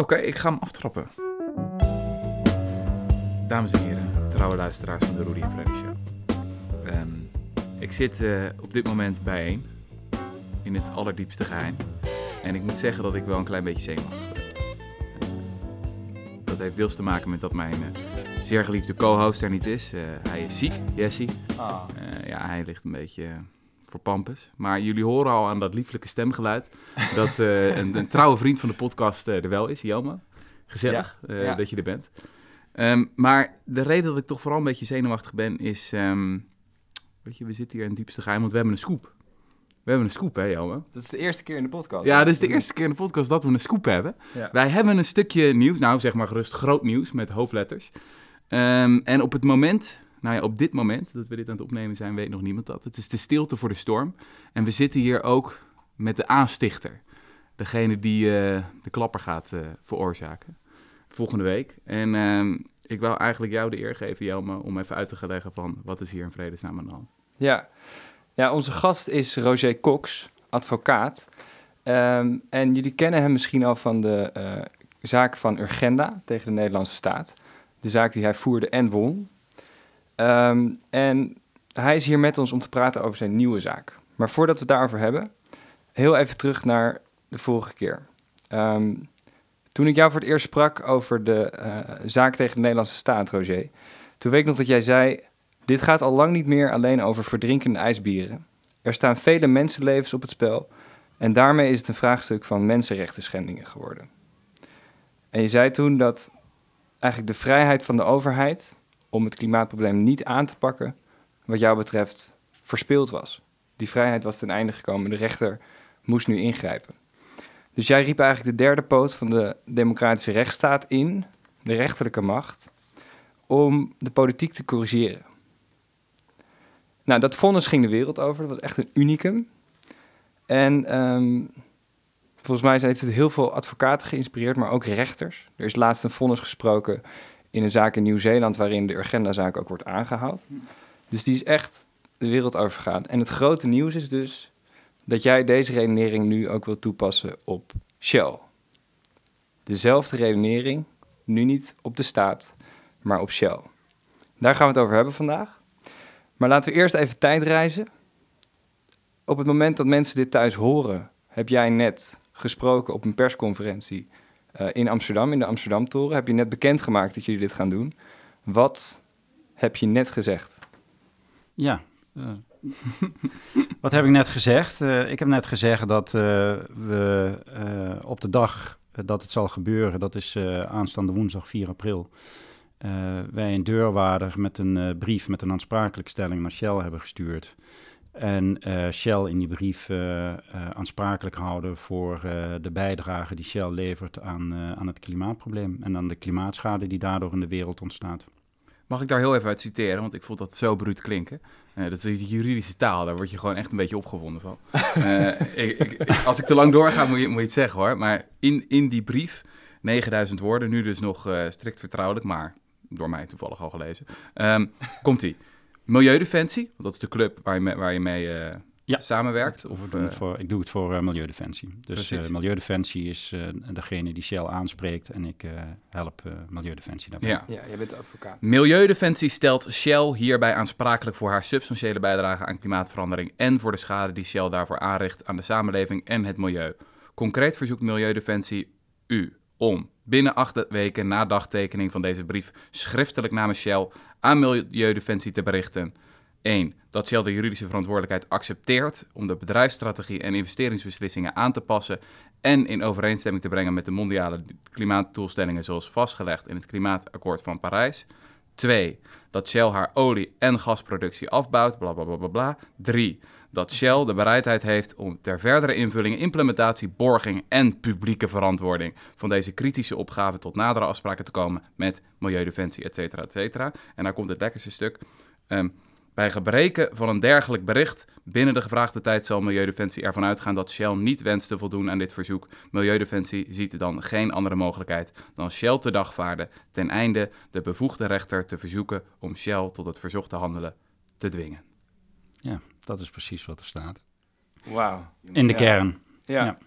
Oké, ik ga hem aftrappen. Dames en heren, trouwe luisteraars van de Rudy en Freddy Show. Ehm, ik zit eh, op dit moment bijeen, in het allerdiepste geheim. En ik moet zeggen dat ik wel een klein beetje zenuwachtig ben. Dat heeft deels te maken met dat mijn eh, zeer geliefde co-host er niet is. Eh, hij is ziek, Jesse. Ah. Ja, hij ligt een beetje voor pampus. Maar jullie horen al aan dat lieflijke stemgeluid dat eh, een, een trouwe vriend van de podcast eh, er wel is, Jelma. Gezellig eh, ja. dat je er bent. Ehm, maar de reden dat ik toch vooral een beetje zenuwachtig ben is... ehm, weet je, we zitten hier in het diepste geheim, want we hebben een scoop. We hebben een scoop, hè Jelma? Dat is de eerste keer in de podcast. Ja, dit is de eerste keer in de podcast dat we een scoop hebben. Ja. Wij hebben een stukje nieuws, nou zeg maar gerust groot nieuws met hoofdletters. Ehm, en op het moment, nou ja, op dit moment dat we dit aan het opnemen zijn, weet nog niemand dat. Het is de stilte voor de storm. En we zitten hier ook met de aanstichter. Degene die eh, de klapper gaat eh, veroorzaken. Volgende week. En ehm, ik wil eigenlijk jou de eer geven, Jelma, om even uit te gaan leggen van wat is hier in vredesnaam aan de hand. Ja. ja, onze gast is Roger Cox, advocaat. Ehm, en jullie kennen hem misschien al van de eh, zaak van Urgenda tegen de Nederlandse staat. De zaak die hij voerde en won. Ehm, en hij is hier met ons om te praten over zijn nieuwe zaak. Maar voordat we het daarover hebben, heel even terug naar de vorige keer. Ehm, toen ik jou voor het eerst sprak over de eh, zaak tegen de Nederlandse staat, Roger, toen weet ik nog dat jij zei: Dit gaat al lang niet meer alleen over verdrinkende ijsbieren. Er staan vele mensenlevens op het spel en daarmee is het een vraagstuk van mensenrechten schendingen geworden. En je zei toen dat eigenlijk de vrijheid van de overheid om het klimaatprobleem niet aan te pakken, wat jou betreft, verspeeld was. Die vrijheid was ten einde gekomen, de rechter moest nu ingrijpen. Dus jij riep eigenlijk de derde poot van de democratische rechtsstaat in, de rechterlijke macht, om de politiek te corrigeren. Nou, dat vonnis ging de wereld over. Dat was echt een unicum. En ehm, volgens mij heeft het heel veel advocaten geïnspireerd, maar ook rechters. Er is laatst een vonnis gesproken in een zaak in Nieuw-Zeeland, waarin de Urgenda-zaak ook wordt aangehaald. Dus die is echt de wereld overgegaan. En het grote nieuws is dus dat jij deze redenering nu ook wil toepassen op Shell. Dezelfde redenering, nu niet op de staat, maar op Shell. Daar gaan we het over hebben vandaag. Maar laten we eerst even tijdreizen. Op het moment dat mensen dit thuis horen, heb jij net gesproken op een persconferentie eh, in Amsterdam, in de Amsterdam-toren. Heb je net bekendgemaakt dat jullie dit gaan doen. Wat heb je net gezegd? Ja. eh, wat heb ik net gezegd? Eh, ik heb net gezegd dat we op de dag dat het zal gebeuren, dat is aanstaande woensdag 4 april, wij een deurwaarder met een brief met een aansprakelijkstelling naar Shell hebben gestuurd. En eh, Shell in die brief eh, eh, aansprakelijk houden voor de bijdrage die Shell levert aan, aan het klimaatprobleem en aan de klimaatschade die daardoor in de wereld ontstaat. Mag ik daar heel even uit citeren, want ik vond dat zo bruut klinken. Dat is juridische taal, daar word je gewoon echt een beetje opgewonden van. Ik, als ik te lang doorga, moet je, moet je het zeggen hoor. Maar in, in die brief, 9000 woorden, nu dus nog strikt vertrouwelijk, maar door mij toevallig al gelezen. Ehm, komt ie. Milieudefensie, want dat is de club waar je mee, waar je mee eh, Ja. samenwerkt. Of Of, we doen het eh, voor, ik doe het voor eh, Milieudefensie. Dus eh, Milieudefensie is eh, degene die Shell aanspreekt en ik eh, help eh, Milieudefensie daarbij. ja. Ja, jij bent de advocaat. Milieudefensie stelt Shell hierbij aansprakelijk voor haar substantiële bijdrage aan klimaatverandering en voor de schade die Shell daarvoor aanricht aan de samenleving en het milieu. Concreet verzoekt Milieudefensie u om binnen acht weken na dagtekening van deze brief schriftelijk namens Shell aan Milieudefensie te berichten 1. Dat Shell de juridische verantwoordelijkheid accepteert om de bedrijfsstrategie en investeringsbeslissingen aan te passen en in overeenstemming te brengen met de mondiale klimaatdoelstellingen zoals vastgelegd in het Klimaatakkoord van Parijs. 2. Dat Shell haar olie- en gasproductie afbouwt, bla bla bla bla bla. 3. Dat Shell de bereidheid heeft om ter verdere invulling, implementatie, borging en publieke verantwoording van deze kritische opgave tot nadere afspraken te komen met Milieudefensie, et cetera, et cetera. En daar komt het lekkerste stuk. Ehm, bij gebreken van een dergelijk bericht binnen de gevraagde tijd zal Milieudefensie ervan uitgaan dat Shell niet wenst te voldoen aan dit verzoek. Milieudefensie ziet dan geen andere mogelijkheid dan Shell te dagvaarden ten einde de bevoegde rechter te verzoeken om Shell tot het verzochte handelen te dwingen. Ja, dat is precies wat er staat. Wauw. In de Ja. kern. Ja. Ja.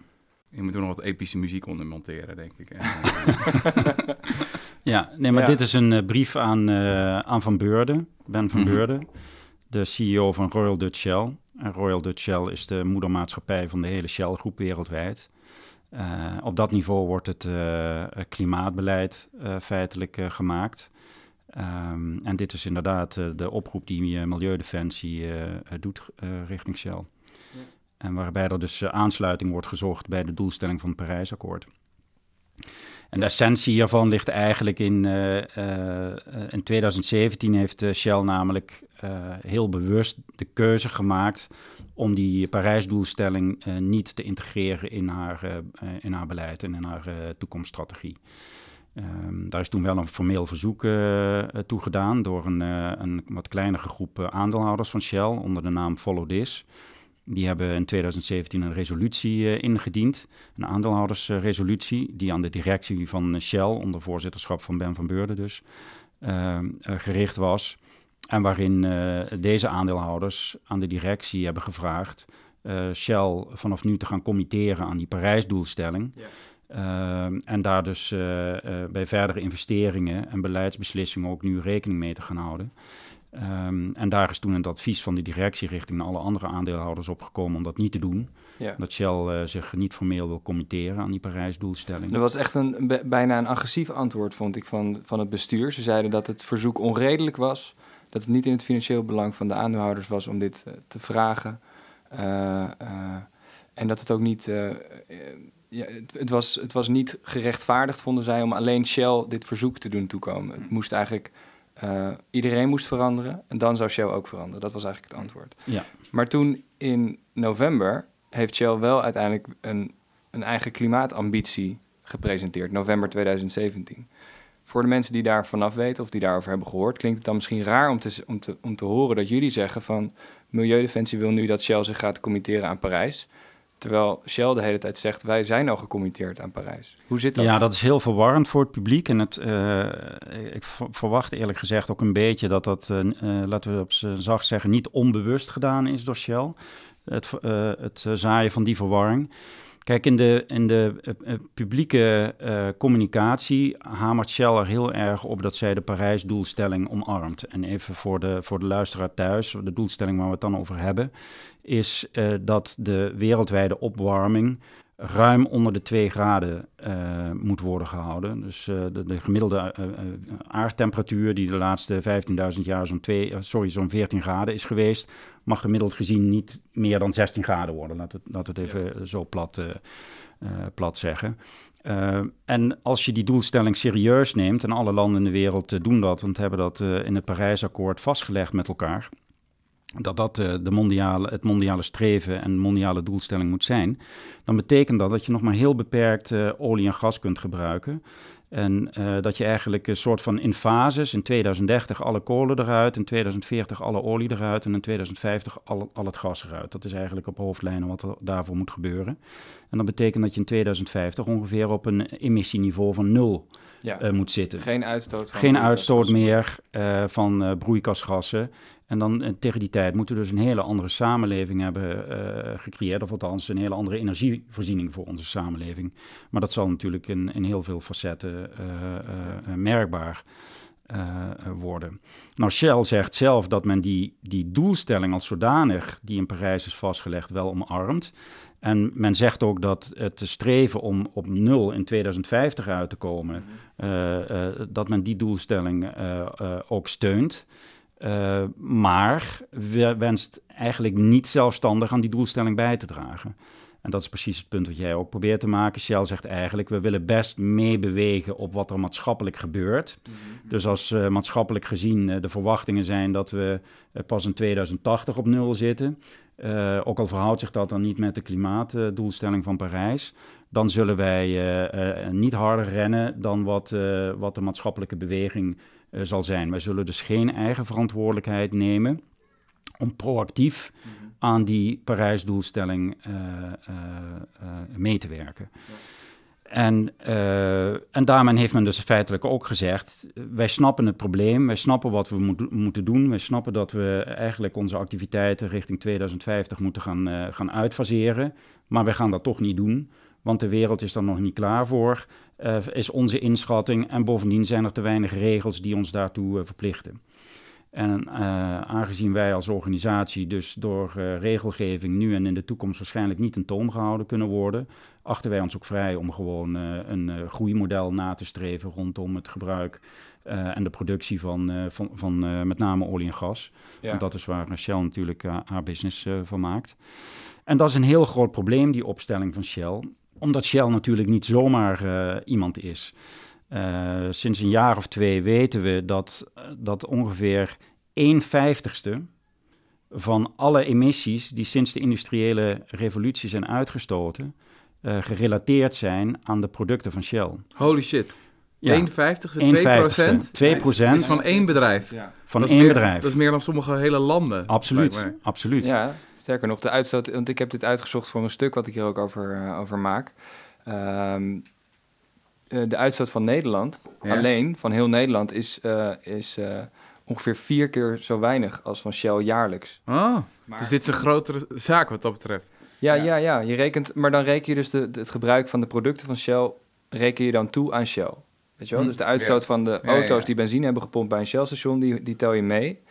Je moet er nog wat epische muziek onder monteren, denk ik. ja, nee, maar dit is een brief aan, aan Van Beurden, Ben van mm Beurden, de CEO van Royal Dutch Shell. En Royal Dutch Shell is de moedermaatschappij van de hele Shell-groep wereldwijd. Uh, op dat niveau wordt het uh, klimaatbeleid uh, feitelijk gemaakt. Um, en dit is inderdaad de oproep die Milieudefensie doet richting Shell. Ja. En waarbij er dus aansluiting wordt gezocht bij de doelstelling van het Parijsakkoord. En de essentie hiervan ligt eigenlijk in, in 2017 heeft Shell namelijk heel bewust de keuze gemaakt om die Parijsdoelstelling niet te integreren in haar, in haar beleid en in haar toekomststrategie. Um, daar is toen wel een formeel verzoek toe gedaan door een, een wat kleinere groep aandeelhouders van Shell onder de naam Follow This. Die hebben in 2017 een resolutie ingediend, een aandeelhoudersresolutie, die aan de directie van Shell, onder voorzitterschap van Ben van Beurden dus, ehm, gericht was. En waarin uh, deze aandeelhouders aan de directie hebben gevraagd uh, Shell vanaf nu te gaan committeren aan die Parijsdoelstelling. Ja. Uh, en daar dus bij verdere investeringen en beleidsbeslissingen ook nu rekening mee te gaan houden. Um, en daar is toen het advies van de directie richting alle andere aandeelhouders opgekomen om dat niet te doen. Ja. Dat Shell zich niet formeel wil committeren aan die Parijsdoelstelling. Dat was echt een, bijna een agressief antwoord, vond ik, van, van het bestuur. Ze zeiden dat het verzoek onredelijk was dat het niet in het financieel belang van de aandeelhouders was om dit eh, te vragen. Eh, eh, en dat het ook niet. Ja, het, het, was, het was niet gerechtvaardigd, vonden zij, om alleen Shell dit verzoek te doen toekomen. Het moest eigenlijk. iedereen moest veranderen en dan zou Shell ook veranderen. Dat was eigenlijk het antwoord. Ja. Maar toen in november heeft Shell wel uiteindelijk een, een eigen klimaatambitie gepresenteerd, november 2017 voor de mensen die daar vanaf weten of die daarover hebben gehoord, klinkt het dan misschien raar om te, om te, om te horen dat jullie zeggen van Milieudefensie wil nu dat Shell zich gaat committeren aan Parijs. Terwijl Shell de hele tijd zegt, wij zijn al gecommitteerd aan Parijs. Hoe zit dat? Ja, dat is heel verwarrend voor het publiek. En het, uh, ik verwacht eerlijk gezegd ook een beetje dat dat, uh, laten we op zacht zeggen, niet onbewust gedaan is door Shell. Het, het zaaien van die verwarring. Kijk, in de, in de uh, publieke uh, communicatie hamert Shell er heel erg op dat zij de Parijs-doelstelling omarmt. En even voor de, voor de luisteraar thuis, de doelstelling waar we het dan over hebben, is dat de wereldwijde opwarming ruim onder de 2 graden uh, moet worden gehouden. Dus uh, de, de, gemiddelde uh, aardtemperatuur die de laatste 15.000 jaar zo'n sorry, zo'n 14 graden is geweest, mag gemiddeld gezien niet meer dan 16 graden worden. Laat het, laat het even ja. zo plat, plat zeggen. en als je die doelstelling serieus neemt, en alle landen in de wereld doen dat, want hebben dat in het Parijsakkoord vastgelegd met elkaar dat dat uh, de mondiale, het mondiale streven en mondiale doelstelling moet zijn, dan betekent dat dat je nog maar heel beperkt uh, olie en gas kunt gebruiken. En uh, dat je eigenlijk een soort van in fases, in 2030 alle kolen eruit, in 2040 alle olie eruit en in 2050 al, al het gas eruit. Dat is eigenlijk op hoofdlijnen wat er daarvoor moet gebeuren. En dat betekent dat je in 2050 ongeveer op een emissieniveau van nul ja. moet zitten. Geen uitstoot. Geen uitstoot meer van broeikasgassen. En dan eh, tegen die tijd moeten we dus een hele andere samenleving hebben uh, gecreëerd. Of althans een hele andere energievoorziening voor onze samenleving. Maar dat zal natuurlijk in, in heel veel facetten uh, merkbaar worden. Nou, Shell zegt zelf dat men die, die doelstelling als zodanig, die in Parijs is vastgelegd, wel omarmt. En men zegt ook dat het streven om op nul in 2050 uit te komen, mhm. dat men die doelstelling ook steunt. Uh, maar wenst eigenlijk niet zelfstandig aan die doelstelling bij te dragen. En dat is precies het punt wat jij ook probeert te maken. Shell zegt eigenlijk, we willen best meebewegen op wat er maatschappelijk gebeurt. Mhm. Dus als uh, maatschappelijk gezien uh, de verwachtingen zijn dat we pas in 2080 op nul zitten, ook al verhoudt zich dat dan niet met de klimaatdoelstelling van Parijs, dan zullen wij niet harder rennen dan wat, wat de maatschappelijke beweging uh, zal zijn. Wij zullen dus geen eigen verantwoordelijkheid nemen om proactief mm-hmm. aan die Parijsdoelstelling uh, mee te werken. Ja. En, en daarmee heeft men dus feitelijk ook gezegd: wij snappen het probleem, wij snappen wat we moet, moeten doen, wij snappen dat we eigenlijk onze activiteiten richting 2050 moeten gaan, gaan uitfaseren, maar wij gaan dat toch niet doen want de wereld is er nog niet klaar voor, uh, is onze inschatting. En bovendien zijn er te weinig regels die ons daartoe uh, verplichten. En uh, aangezien wij als organisatie dus door regelgeving nu en in de toekomst waarschijnlijk niet in toom gehouden kunnen worden, achten wij ons ook vrij om gewoon een groeimodel na te streven rondom het gebruik en de productie van, van, van met name olie en gas. Ja. Want dat is waar Shell natuurlijk haar business van maakt. En dat is een heel groot probleem, die opstelling van Shell omdat Shell natuurlijk niet zomaar uh, iemand is. Uh, sinds een jaar of twee weten we dat, dat ongeveer 1 vijftigste van alle emissies die sinds de industriële revolutie zijn uitgestoten, uh, gerelateerd zijn aan de producten van Shell. Holy shit. Ja. 1 vijftigste, 2 procent? 2 procent. is van één bedrijf. Ja. Van één meer, bedrijf. Dat is meer dan sommige hele landen. Absoluut, absoluut. Ja, Sterker nog, de uitstoot, want ik heb dit uitgezocht voor een stuk wat ik hier ook over, uh, over maak. Um, uh, de uitstoot van Nederland, ja. alleen van heel Nederland, is, uh, is ongeveer vier keer zo weinig als van Shell jaarlijks. Oh, maar, dus dit is een grotere zaak wat dat betreft. Ja, ja, ja, ja. Je rekent, maar dan reken je dus de, de, het gebruik van de producten van Shell, reken je dan toe aan Shell. Weet je wel? Hm. Dus de uitstoot ja. van de auto's die benzine hebben gepompt bij een Shell-station, die, die tel je mee.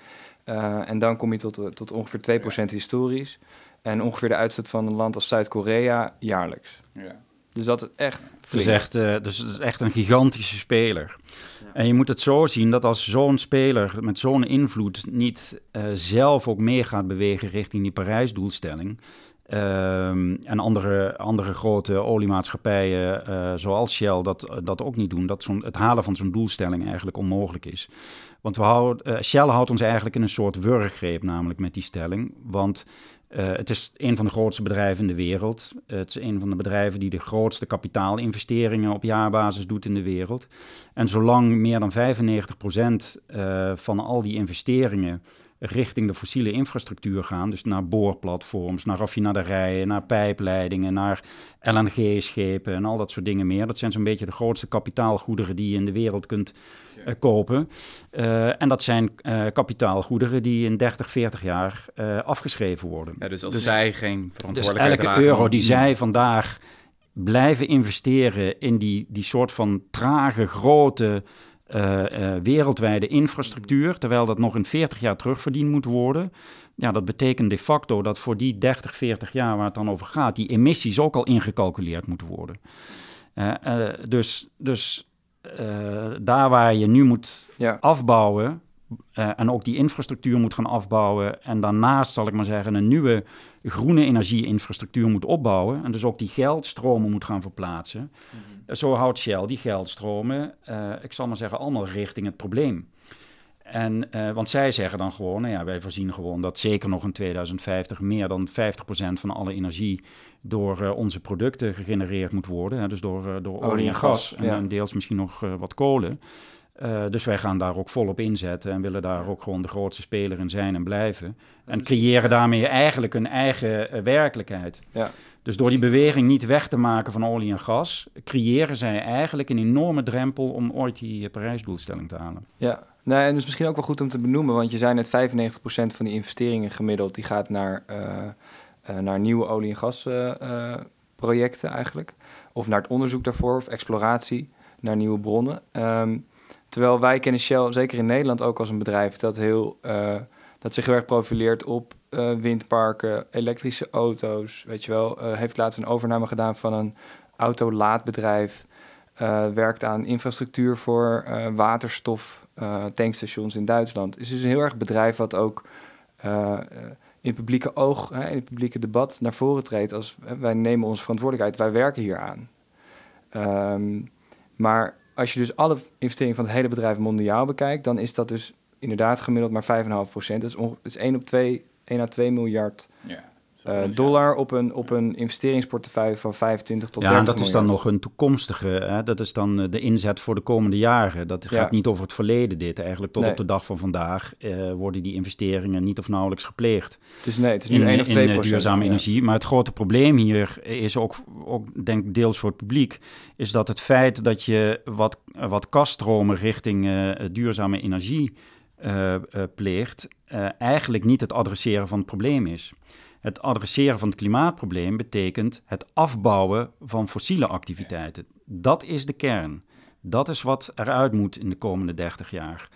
Uh, en dan kom je tot, tot ongeveer 2% historisch. En ongeveer de uitstoot van een land als Zuid-Korea jaarlijks. Ja. Dus dat is echt flink. Dus, echt, uh, dus het is echt een gigantische speler. Ja. En je moet het zo zien dat als zo'n speler met zo'n invloed niet uh, zelf ook mee gaat bewegen richting die Parijsdoelstelling, Um, en andere, andere grote oliemaatschappijen, uh, zoals Shell, dat, dat ook niet doen. Dat het halen van zo'n doelstelling eigenlijk onmogelijk is. Want we houden, uh, Shell houdt ons eigenlijk in een soort wurggreep, namelijk met die stelling. Want uh, het is een van de grootste bedrijven in de wereld. het is een van de bedrijven die de grootste kapitaalinvesteringen op jaarbasis doet in de wereld. En zolang meer dan 95% van al die investeringen richting de fossiele infrastructuur gaan. Dus naar boorplatforms, naar raffinaderijen, naar pijpleidingen, naar LNG-schepen en al dat soort dingen meer. Dat zijn zo'n beetje de grootste kapitaalgoederen die je in de wereld kunt uh, kopen. Uh, en dat zijn uh, kapitaalgoederen die in 30, 40 jaar afgeschreven worden. Ja, dus als dus, zij geen verantwoordelijkheid dus elke euro die zij vandaag blijven investeren in die, die soort van trage, grote wereldwijde infrastructuur, terwijl dat nog in 40 jaar terugverdiend moet worden. Ja, dat betekent de facto dat voor die 30, 40 jaar waar het dan over gaat, die emissies ook al ingecalculeerd moeten worden. Uh, dus dus daar waar je nu moet ja. afbouwen, uh, en ook die infrastructuur moet gaan afbouwen. En daarnaast, zal ik maar zeggen, een nieuwe groene energie-infrastructuur moet opbouwen. En dus ook die geldstromen moet gaan verplaatsen. Mm -hmm. Zo houdt Shell die geldstromen, uh, ik zal maar zeggen, allemaal richting het probleem. En, uh, want zij zeggen dan gewoon, nou ja, wij voorzien gewoon dat zeker nog in 2050 meer dan 50% van alle energie door uh, onze producten gegenereerd moet worden. Hè, dus door, uh, door olie, en gas, gas en, ja. en, deels misschien nog wat kolen. Uh, dus wij gaan daar ook volop inzetten en willen daar ook gewoon de grootste speler in zijn en blijven. En creëren daarmee eigenlijk een eigen uh, werkelijkheid. Ja. Dus door die beweging niet weg te maken van olie en gas, creëren zij eigenlijk een enorme drempel om ooit die uh, Parijsdoelstelling te halen. Ja, nee, en dat is misschien ook wel goed om te benoemen, want je zei net 95% van die investeringen gemiddeld, die gaat naar, naar nieuwe olie- en gasprojecten eigenlijk. Of naar het onderzoek daarvoor, of exploratie, naar nieuwe bronnen. Um, Terwijl wij kennen Shell, zeker in Nederland ook als een bedrijf dat, heel, uh, dat zich heel erg profileert op uh, windparken, elektrische auto's. Weet je wel, uh, heeft laatst een overname gedaan van een autolaadbedrijf. werkt aan infrastructuur voor waterstof, tankstations in Duitsland. Het is dus een heel erg bedrijf wat ook in het publieke oog, in het publieke debat naar voren treedt als wij nemen onze verantwoordelijkheid, wij werken hier aan. Um, maar als je dus alle investeringen van het hele bedrijf mondiaal bekijkt, dan is dat dus inderdaad gemiddeld maar 5,5 procent. Dat is, dat is 1 op 2, 1 à 2 miljard ja, uh, dollar op een, op een investeringsportefeuille van 25 tot ja, 30 Ja, dat is dan nog een toekomstige, hè? dat is dan de inzet voor de komende jaren. Dat gaat ja. niet over het verleden dit. Eigenlijk tot nee. op de dag van vandaag uh, worden die investeringen niet of nauwelijks gepleegd. Het is, nee, het is nu in, 1 of 2 in, duurzame ja. energie. Maar het grote probleem hier is ook, ook, denk ik deels voor het publiek, is dat het feit dat je wat, wat kaststromen richting uh, duurzame energie pleegt, eigenlijk niet het adresseren van het probleem is. Het adresseren van het klimaatprobleem betekent het afbouwen van fossiele activiteiten. Dat is de kern. Dat is wat eruit moet in de komende 30 jaar.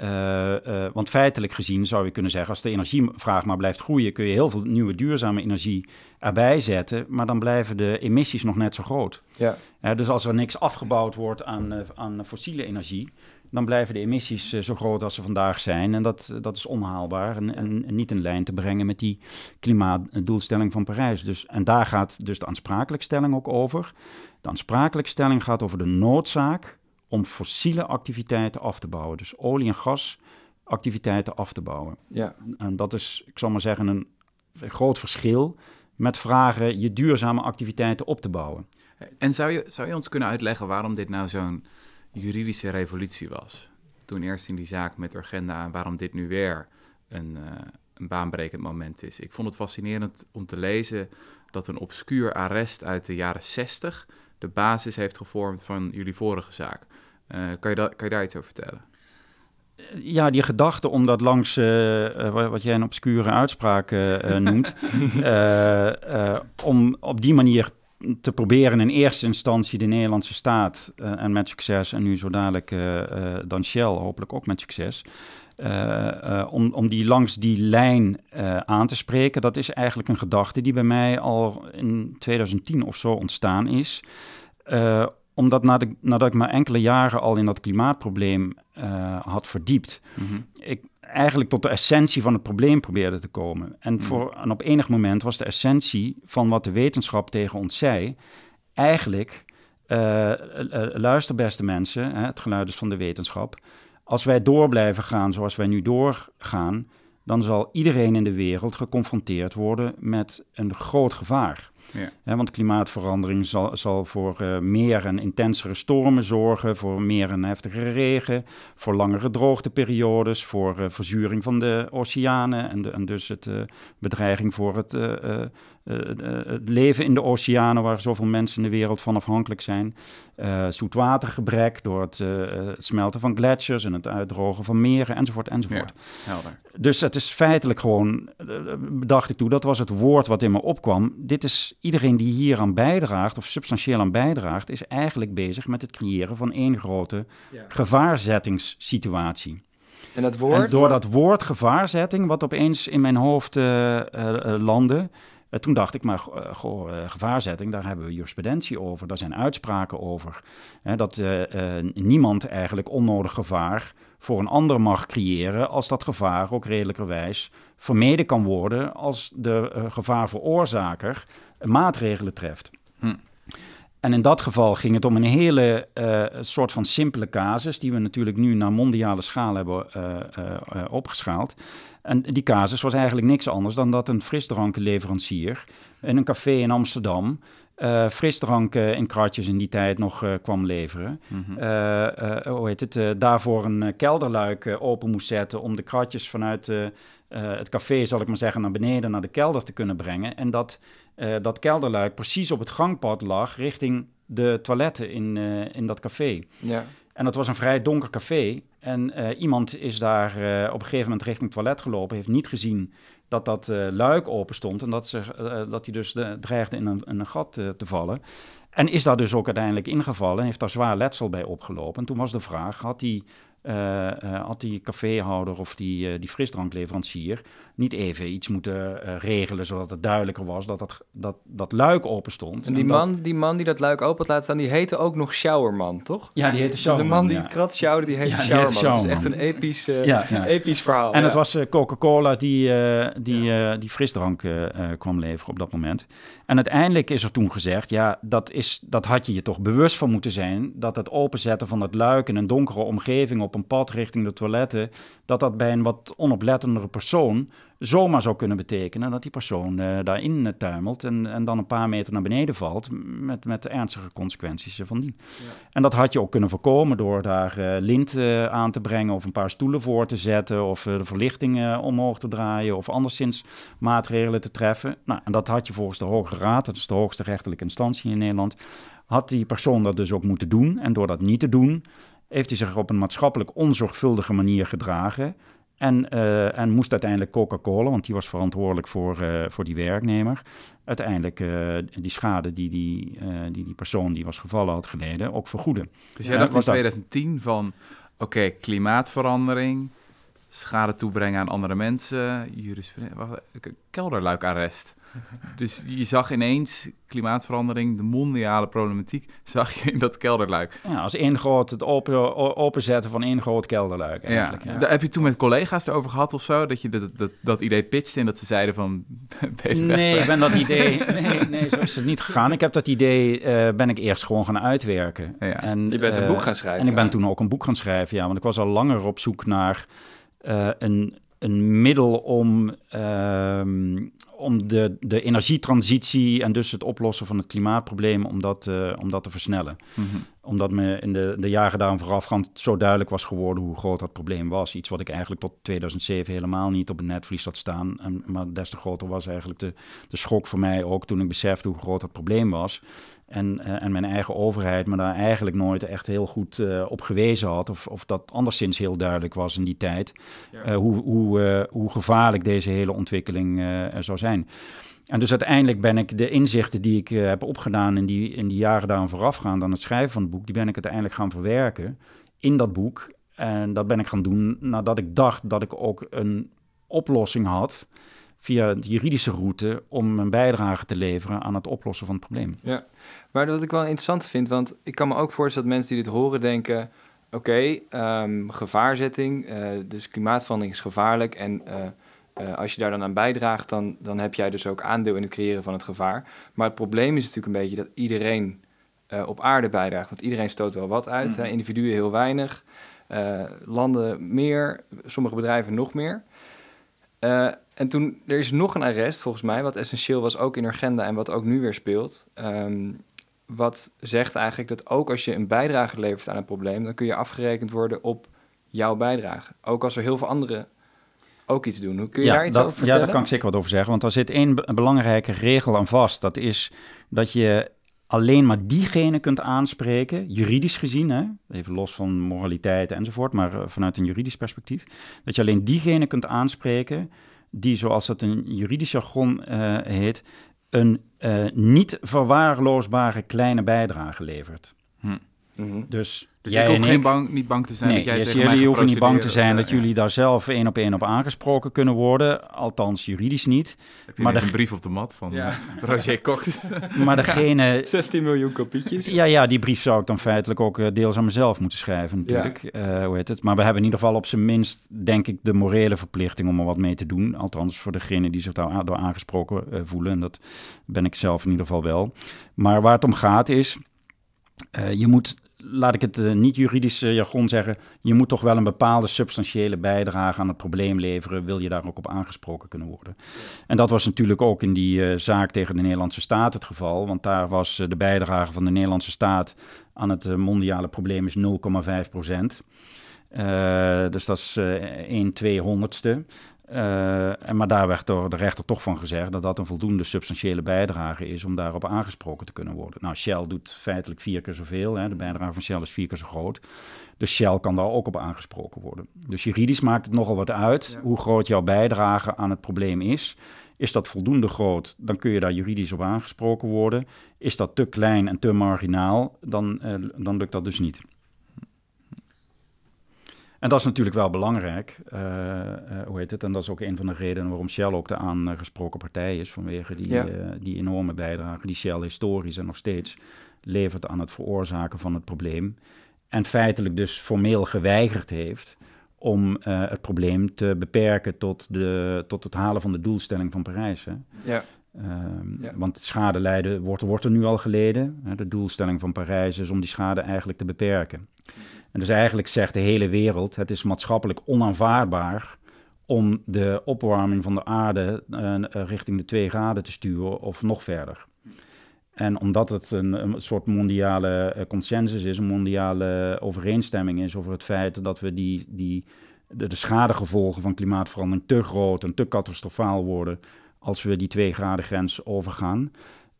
Uh, uh, want feitelijk gezien zou je kunnen zeggen, als de energievraag maar blijft groeien, kun je heel veel nieuwe duurzame energie erbij zetten, maar dan blijven de emissies nog net zo groot. Ja. Uh, dus als er niks afgebouwd wordt aan, aan fossiele energie, dan blijven de emissies zo groot als ze vandaag zijn. En dat, dat is onhaalbaar en, en, en, niet in lijn te brengen met die klimaatdoelstelling van Parijs. Dus, en daar gaat dus de aansprakelijkstelling ook over. De aansprakelijkstelling gaat over de noodzaak om fossiele activiteiten af te bouwen. Dus olie- en gasactiviteiten af te bouwen. Ja. En dat is, ik zal maar zeggen, een, groot verschil met vragen je duurzame activiteiten op te bouwen. En zou je, zou je ons kunnen uitleggen waarom dit nou zo'n juridische revolutie was? Toen eerst in die zaak met Urgenda en waarom dit nu weer een, uh, een baanbrekend moment is. Ik vond het fascinerend om te lezen dat een obscuur arrest uit de jaren 60 de basis heeft gevormd van jullie vorige zaak. Uh, kan, je da kan je daar iets over vertellen? Eh, ja, die gedachte om dat langs uh, wat jij een obscure uitspraak noemt, om op die manier te proberen in eerste instantie de Nederlandse staat en met succes, en nu zo dadelijk dan Shell, hopelijk ook met succes, om, om die langs die lijn aan te spreken, dat is eigenlijk een gedachte die bij mij al in 2010 of zo ontstaan is. Omdat nadat ik maar enkele jaren al in dat klimaatprobleem had verdiept, mhm. ik eigenlijk tot de essentie van het probleem probeerde te komen. En, mhm. voor, en op enig moment was de essentie van wat de wetenschap tegen ons zei, eigenlijk, uh, luister beste mensen, hè, het geluid is van de wetenschap, als wij door blijven gaan zoals wij nu doorgaan, dan zal iedereen in de wereld geconfronteerd worden met een groot gevaar. Ja. want klimaatverandering zal, zal voor uh, meer en intensere stormen zorgen, voor meer en heftigere regen, voor langere droogteperiodes, voor uh, verzuring van de oceanen en, de, en dus het uh, bedreiging voor het, het leven in de oceanen waar zoveel mensen in de wereld van afhankelijk zijn. zoetwatergebrek door het, smelten van gletsjers en het uitdrogen van meren enzovoort enzovoort. Ja, helder. Dus het is feitelijk gewoon, dacht ik toe, dat was het woord wat in me opkwam. Dit is iedereen die hier aan bijdraagt, of substantieel aan bijdraagt, is eigenlijk bezig met het creëren van één grote gevaarzettingssituatie. En dat woord? En door dat woord gevaarzetting, wat opeens in mijn hoofd uh, uh, landde, toen dacht ik, maar goh, gevaarzetting, daar hebben we jurisprudentie over, daar zijn uitspraken over. Hè, dat niemand eigenlijk onnodig gevaar voor een ander mag creëren als dat gevaar ook redelijkerwijs vermeden kan worden als de gevaarveroorzaker maatregelen treft. Hm. En in dat geval ging het om een hele uh, soort van simpele casus, die we natuurlijk nu naar mondiale schaal hebben uh, opgeschaald. En die casus was eigenlijk niks anders dan dat een frisdrankenleverancier in een café in Amsterdam frisdrank uh, in kratjes in die tijd nog kwam leveren. Mm -hmm. hoe heet het? daarvoor een kelderluik open moest zetten om de kratjes vanuit het café, zal ik maar zeggen, naar beneden, naar de kelder te kunnen brengen. En dat dat kelderluik precies op het gangpad lag richting de toiletten in, in dat café. Ja. En dat was een vrij donker café. En iemand is daar op een gegeven moment richting het toilet gelopen, heeft niet gezien dat dat luik open stond en dat, ze, dat hij dus de, dreigde in een, in een gat te vallen. En is daar dus ook uiteindelijk ingevallen en heeft daar zwaar letsel bij opgelopen. En toen was de vraag, had uh, had die caféhouder of die, uh, die frisdrankleverancier niet even iets moeten regelen, zodat het duidelijker was dat dat, dat, dat luik open stond. En die, man, die man die dat luik open laat staan, die heette ook nog Showerman, toch? Ja, die heette Showerman. De man die ja. krat sjouwde, die heette ja, Showerman. Showerman. Dat is echt een episch, ja, episch verhaal. En het was Coca-Cola die, die, die frisdrank kwam leveren op dat moment. En uiteindelijk is er toen gezegd, ja, dat, is, dat had je je toch bewust van moeten zijn, dat het openzetten van het luik in een donkere omgeving op een pad richting de toiletten, dat dat bij een wat onoplettendere persoon zomaar zou kunnen betekenen dat die persoon uh, daarin tuimelt en, en dan een paar meter naar beneden valt met, met de ernstige consequenties van die. Ja. En dat had je ook kunnen voorkomen door daar uh, lint aan te brengen of een paar stoelen voor te zetten of de verlichting omhoog te draaien of anderszins maatregelen te treffen. Nou, en dat had je volgens de Hoge Raad, dat is de hoogste rechterlijke instantie in Nederland, had die persoon dat dus ook moeten doen. En door dat niet te doen, heeft hij zich op een maatschappelijk onzorgvuldige manier gedragen. En, uh, en moest uiteindelijk Coca-Cola, want die was verantwoordelijk voor, uh, voor die werknemer, uiteindelijk uh, die schade die die, die die persoon die was gevallen had geleden ook vergoeden. Dus jij dacht in 2010 van, oké, okay, klimaatverandering, schade toebrengen aan andere mensen, jurisprudentie, kelderluikarrest. Dus je zag ineens klimaatverandering, de mondiale problematiek, zag je in dat kelderluik. Ja, als één groot, het open, openzetten van één groot kelderluik eigenlijk. Ja. Daar heb je toen met collega's over gehad of zo? Dat je dat, dat, dat idee pitchte en dat ze zeiden van... nee, ik ben dat idee... Nee, nee, zo is het niet gegaan. Ik heb dat idee, uh, ben ik eerst gewoon gaan uitwerken. Ja. En, je bent een uh, boek gaan schrijven. En ik ben toen ook een boek gaan schrijven, ja. Want ik was al langer op zoek naar uh, een, een middel om... Uh, om de, de energietransitie en dus het oplossen van het klimaatprobleem, om dat, uh, om dat te versnellen. Mm -hmm. Omdat me in de, de jaren daarom voorafgaand zo duidelijk was geworden hoe groot dat probleem was. Iets wat ik eigenlijk tot 2007 helemaal niet op het netvlies had staan. En, maar des te groter was eigenlijk de, de schok voor mij ook toen ik besefte hoe groot dat probleem was. En, uh, en mijn eigen overheid me daar eigenlijk nooit echt heel goed uh, op gewezen had. Of, of dat anderszins heel duidelijk was in die tijd. Ja. Uh, hoe, hoe, hoe gevaarlijk deze hele ontwikkeling zou zijn. En dus uiteindelijk ben ik de inzichten die ik heb opgedaan in die, in die jaren daaraan voorafgaand aan het schrijven van het boek, die ben ik uiteindelijk gaan verwerken in dat boek. En dat ben ik gaan doen nadat ik dacht dat ik ook een oplossing had via de juridische route om een bijdrage te leveren aan het oplossen van het probleem. Ja, maar wat ik wel interessant vind, want ik kan me ook voorstellen dat mensen die dit horen denken: oké, okay, um, gevaarzetting, uh, dus klimaatverandering is gevaarlijk en uh, uh, als je daar dan aan bijdraagt, dan, dan heb jij dus ook aandeel in het creëren van het gevaar. Maar het probleem is natuurlijk een beetje dat iedereen op aarde bijdraagt, want iedereen stoot wel wat uit, mm. hè, individuen heel weinig, landen meer, sommige bedrijven nog meer. En toen, er is nog een arrest volgens mij, wat essentieel was ook in Urgenda en wat ook nu weer speelt. Um, wat zegt eigenlijk dat ook als je een bijdrage levert aan een probleem, dan kun je afgerekend worden op jouw bijdrage. Ook als er heel veel anderen ook iets doen. Hoe kun je ja, daar iets dat, over vertellen? Ja, daar kan ik zeker wat over zeggen. Want er zit één belangrijke regel aan vast. Dat is dat je alleen maar diegene kunt aanspreken, juridisch gezien, hè, even los van moraliteit enzovoort, maar uh, vanuit een juridisch perspectief, dat je alleen diegene kunt aanspreken die, zoals het in juridisch jargon uh, heet, een uh, niet verwaarloosbare kleine bijdrage levert. Hm. Mm -hmm. Dus dus jij ik hoef geen bang, niet bang te zijn nee, dat jij dus tegen jullie mij hoeven niet bang te zijn dat jullie daar zelf één op één op aangesproken kunnen worden. Althans, juridisch niet. Heb je maar de- een brief op de mat van Ja. eh, Roger Cox? Maar degene... 16 miljoen kopietjes. Ja, ja, die brief zou ik dan feitelijk ook eh, deels aan mezelf moeten schrijven natuurlijk. Eh, hoe heet het? Maar we hebben in ieder geval op zijn minst, denk ik, de morele verplichting om er wat mee te doen. Althans, voor degene die zich daar door aangesproken eh, voelen. En dat ben ik zelf in ieder geval wel. Maar waar het om gaat is, eh, je moet, laat ik het eh, niet-juridische eh, jargon zeggen, je moet toch wel een bepaalde substantiële bijdrage aan het probleem leveren, wil je daar ook op aangesproken kunnen worden. En dat was natuurlijk ook in die eh, zaak tegen de Nederlandse staat het geval, want daar was de bijdrage van de Nederlandse staat aan het mondiale probleem is 0,5 procent. dus dat is 1 200ste. Eh, en, maar daar werd door de rechter toch van gezegd dat dat een voldoende substantiële bijdrage is om daarop aangesproken te kunnen worden. Nou, Shell doet feitelijk vier keer zoveel. Hè. De bijdrage van Shell is vier keer zo groot. Dus Shell kan daar ook op aangesproken worden. Dus juridisch maakt het nogal wat uit hoe groot jouw bijdrage aan het probleem is. Is dat voldoende groot, dan kun je daar juridisch op aangesproken worden. Is dat te klein en te marginaal, dan, eh, dan lukt dat dus niet. En dat is natuurlijk wel belangrijk. eh, eh, hoe heet het? En dat is ook een van de redenen waarom Shell ook de aangesproken partij is. Vanwege die, Ja. eh, die enorme bijdrage die Shell historisch en nog steeds levert aan het veroorzaken van het probleem. En feitelijk dus formeel geweigerd heeft om het probleem te beperken tot, de, tot het halen van de doelstelling van Parijs. Hè? Ja. Ehm, Ja. Want schade lijden wordt, wordt er nu al geleden. Hè, De doelstelling van Parijs is om die schade eigenlijk te beperken. En dus eigenlijk zegt de hele wereld, het is maatschappelijk onaanvaardbaar om de opwarming van de aarde eh, richting de 2 graden te sturen of nog verder. En omdat het een, een soort mondiale eh, consensus is, een mondiale overeenstemming is over het feit dat we die, die, de, de schadegevolgen van klimaatverandering te groot en te catastrofaal worden als we die 2 graden grens overgaan,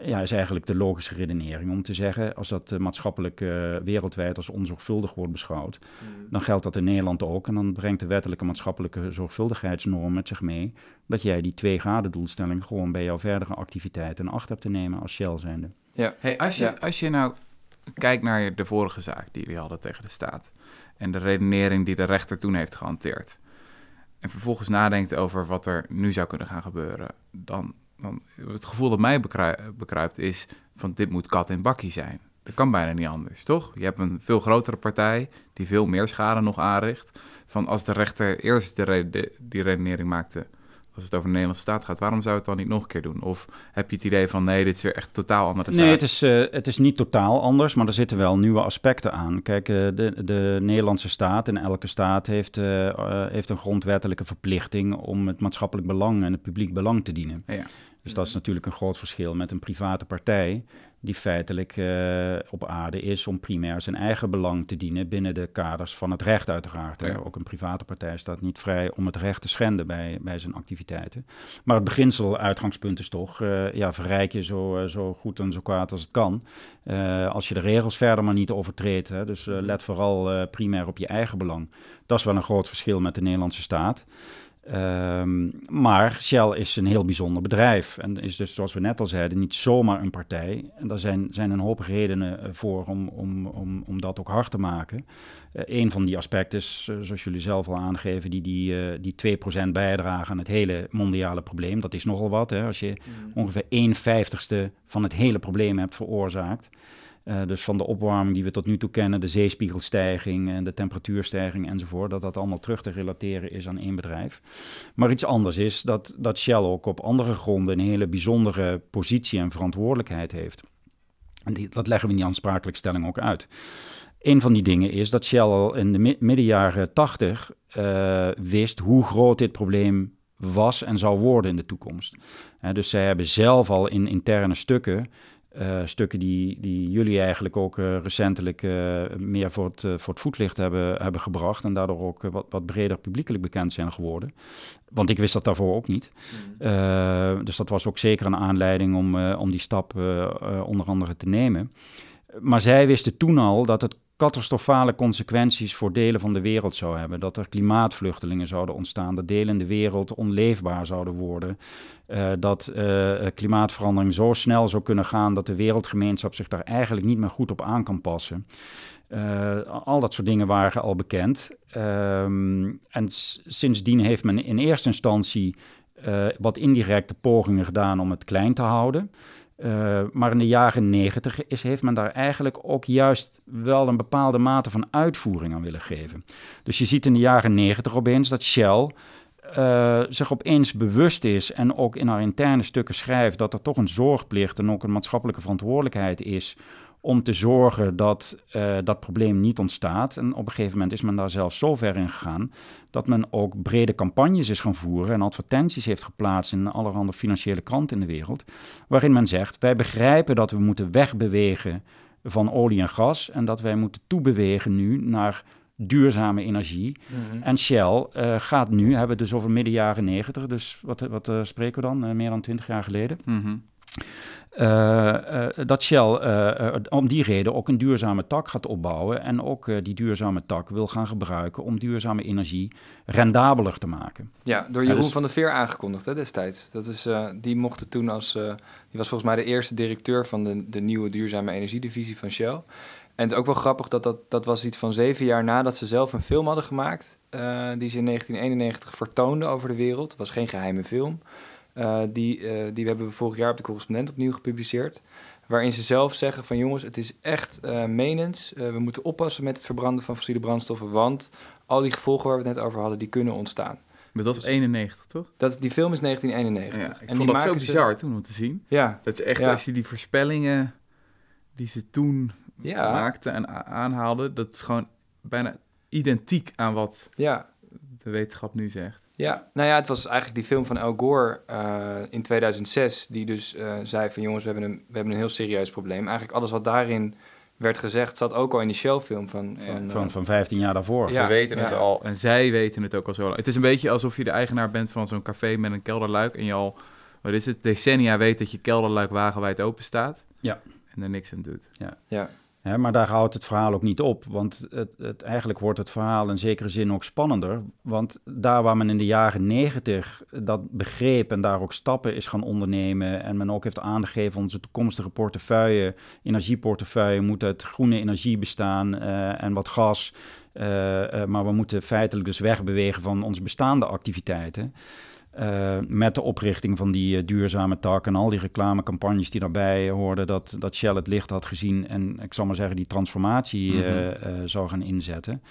ja, is eigenlijk de logische redenering om te zeggen, als dat uh, maatschappelijk uh, wereldwijd als onzorgvuldig wordt beschouwd, mm. dan geldt dat in Nederland ook. En dan brengt de wettelijke maatschappelijke zorgvuldigheidsnorm met zich mee dat jij die twee graden doelstelling gewoon bij jouw verdere activiteiten in acht hebt te nemen als Shell zijnde. Ja. Hey, als, je, ja. als je nou kijkt naar de vorige zaak die jullie hadden tegen de staat en de redenering die de rechter toen heeft gehanteerd en vervolgens nadenkt over wat er nu zou kunnen gaan gebeuren, dan dan, het gevoel dat mij bekruipt is van dit moet kat en bakkie zijn. Dat kan bijna niet anders, toch? Je hebt een veel grotere partij die veel meer schade nog aanricht. Van als de rechter eerst de, die redenering maakte, als het over de Nederlandse staat gaat, waarom zou het dan niet nog een keer doen? Of heb je het idee van nee, dit is weer echt totaal andere zaak? Nee, het is, uh, het is niet totaal anders, maar er zitten wel nieuwe aspecten aan. Kijk, uh, de, de Nederlandse staat en elke staat heeft, uh, heeft een grondwettelijke verplichting om het maatschappelijk belang en het publiek belang te dienen. Ja. Dus dat is natuurlijk een groot verschil met een private partij, die feitelijk uh, op aarde is om primair zijn eigen belang te dienen binnen de kaders van het recht uiteraard. Ook een private partij staat niet vrij om het recht te schenden bij, bij zijn activiteiten. Maar het beginsel, uitgangspunt is toch, uh, ja, verrijk je zo, uh, zo goed en zo kwaad als het kan. als je de regels verder maar niet overtreedt, hè, dus let vooral primair op je eigen belang. Dat is wel een groot verschil met de Nederlandse staat. Um, maar Shell is een heel bijzonder bedrijf en is dus, zoals we net al zeiden, niet zomaar een partij. En daar zijn, zijn een hoop redenen eh, voor om, om, om, om dat ook hard te maken. Uh, een van die aspecten is, uh, zoals jullie zelf al aangeven, die, die, uh, die 2% bijdragen aan het hele mondiale probleem. Dat is nogal wat, hè? als je mm. ongeveer 1 vijftigste van het hele probleem hebt veroorzaakt. Uh, dus van de opwarming die we tot nu toe kennen, de zeespiegelstijging en de temperatuurstijging enzovoort, dat dat allemaal terug te relateren is aan één bedrijf. Maar iets anders is dat, dat Shell ook op andere gronden een hele bijzondere positie en verantwoordelijkheid heeft. En dat leggen we in die aansprakelijkstelling ook uit. Een van die dingen is dat Shell al in de midden jaren 80 uh, wist hoe groot dit probleem was en zou worden in de toekomst. Dus zij hebben zelf al in interne stukken uh, stukken die, die jullie eigenlijk ook uh, recentelijk uh, meer voor het, voor het voetlicht hebben, hebben gebracht. En daardoor ook wat, wat breder publiekelijk bekend zijn geworden. Want ik wist dat daarvoor ook niet. Mm. dus dat was ook zeker een aanleiding om, om die stap onder andere te nemen. Maar zij wisten toen al dat het catastrofale consequenties voor delen van de wereld zou hebben. Dat er klimaatvluchtelingen zouden ontstaan, dat delen in de wereld onleefbaar zouden worden. Uh, dat uh, klimaatverandering zo snel zou kunnen gaan dat de wereldgemeenschap zich daar eigenlijk niet meer goed op aan kan passen. Uh, al dat soort dingen waren al bekend. Um, en sindsdien heeft men in eerste instantie wat indirecte pogingen gedaan om het klein te houden. Uh, maar in de jaren negentig heeft men daar eigenlijk ook juist wel een bepaalde mate van uitvoering aan willen geven. Dus je ziet in de jaren negentig opeens dat Shell uh, zich opeens bewust is en ook in haar interne stukken schrijft dat er toch een zorgplicht en ook een maatschappelijke verantwoordelijkheid is om te zorgen dat uh, dat probleem niet ontstaat. En op een gegeven moment is men daar zelfs zo ver in gegaan dat men ook brede campagnes is gaan voeren en advertenties heeft geplaatst in allerhande financiële kranten in de wereld, waarin men zegt: wij begrijpen dat we moeten wegbewegen van olie en gas en dat wij moeten toebewegen nu naar duurzame energie. Mhm. En Shell uh, gaat nu, hebben we dus over midden jaren negentig, dus wat, wat uh, spreken we dan, uh, meer dan twintig jaar geleden. Mm uh, dat Shell om die reden ook een duurzame tak gaat opbouwen en ook die duurzame tak wil gaan gebruiken om duurzame energie rendabeler te maken. Ja, door Jeroen dus... van der Veer aangekondigd hè, destijds. Dat is, die mocht toen als, die was volgens mij de eerste directeur van de, de nieuwe duurzame energiedivisie van Shell. En het is ook wel grappig dat, dat dat was iets van zeven jaar nadat ze zelf een film hadden gemaakt, die ze in 1991 vertoonde over de wereld. Het was geen geheime film. Uh, die, uh, die hebben we vorig jaar op de correspondent opnieuw gepubliceerd. Waarin ze zelf zeggen van jongens, het is echt menens. we moeten oppassen met het verbranden van fossiele brandstoffen. Want al die gevolgen waar we het net over hadden, die kunnen ontstaan. Maar dat is dus, 91, toch? Dat, die film is 1991. Ja, ik en vond dat zo bizar toen om te zien. Ja. Dat je echt, ja. als je die voorspellingen die ze toen ja. maakten en aanhaalden... dat is gewoon bijna identiek aan wat ja. de wetenschap nu zegt. Ja, nou ja, het was eigenlijk die film van Al Gore uh, in 2006, die dus uh, zei van jongens, we hebben, een, we hebben een heel serieus probleem. Eigenlijk alles wat daarin werd gezegd, zat ook al in die Shell-film van... Van, ja. van, uh, van 15 jaar daarvoor. Ja, Ze weten het al en zij weten het ook al zo lang. Het is een beetje alsof je de eigenaar bent van zo'n café met een kelderluik en je al wat is het, decennia weet dat je kelderluik wagenwijd open staat. Ja. En er niks aan doet. Ja. Maar daar houdt het verhaal ook niet op. Want het, het, eigenlijk wordt het verhaal in zekere zin ook spannender. Want daar waar men in de jaren negentig dat begreep en daar ook stappen is gaan ondernemen. En men ook heeft aangegeven onze toekomstige portefeuille, energieportefeuille, moet uit groene energie bestaan eh, en wat gas. Eh, eh, maar we moeten feitelijk dus wegbewegen van onze bestaande activiteiten. Uh, met de oprichting van die uh, duurzame tak en al die reclamecampagnes die daarbij hoorden, dat, dat Shell het licht had gezien en ik zal maar zeggen die transformatie mm -hmm. uh, zou gaan inzetten.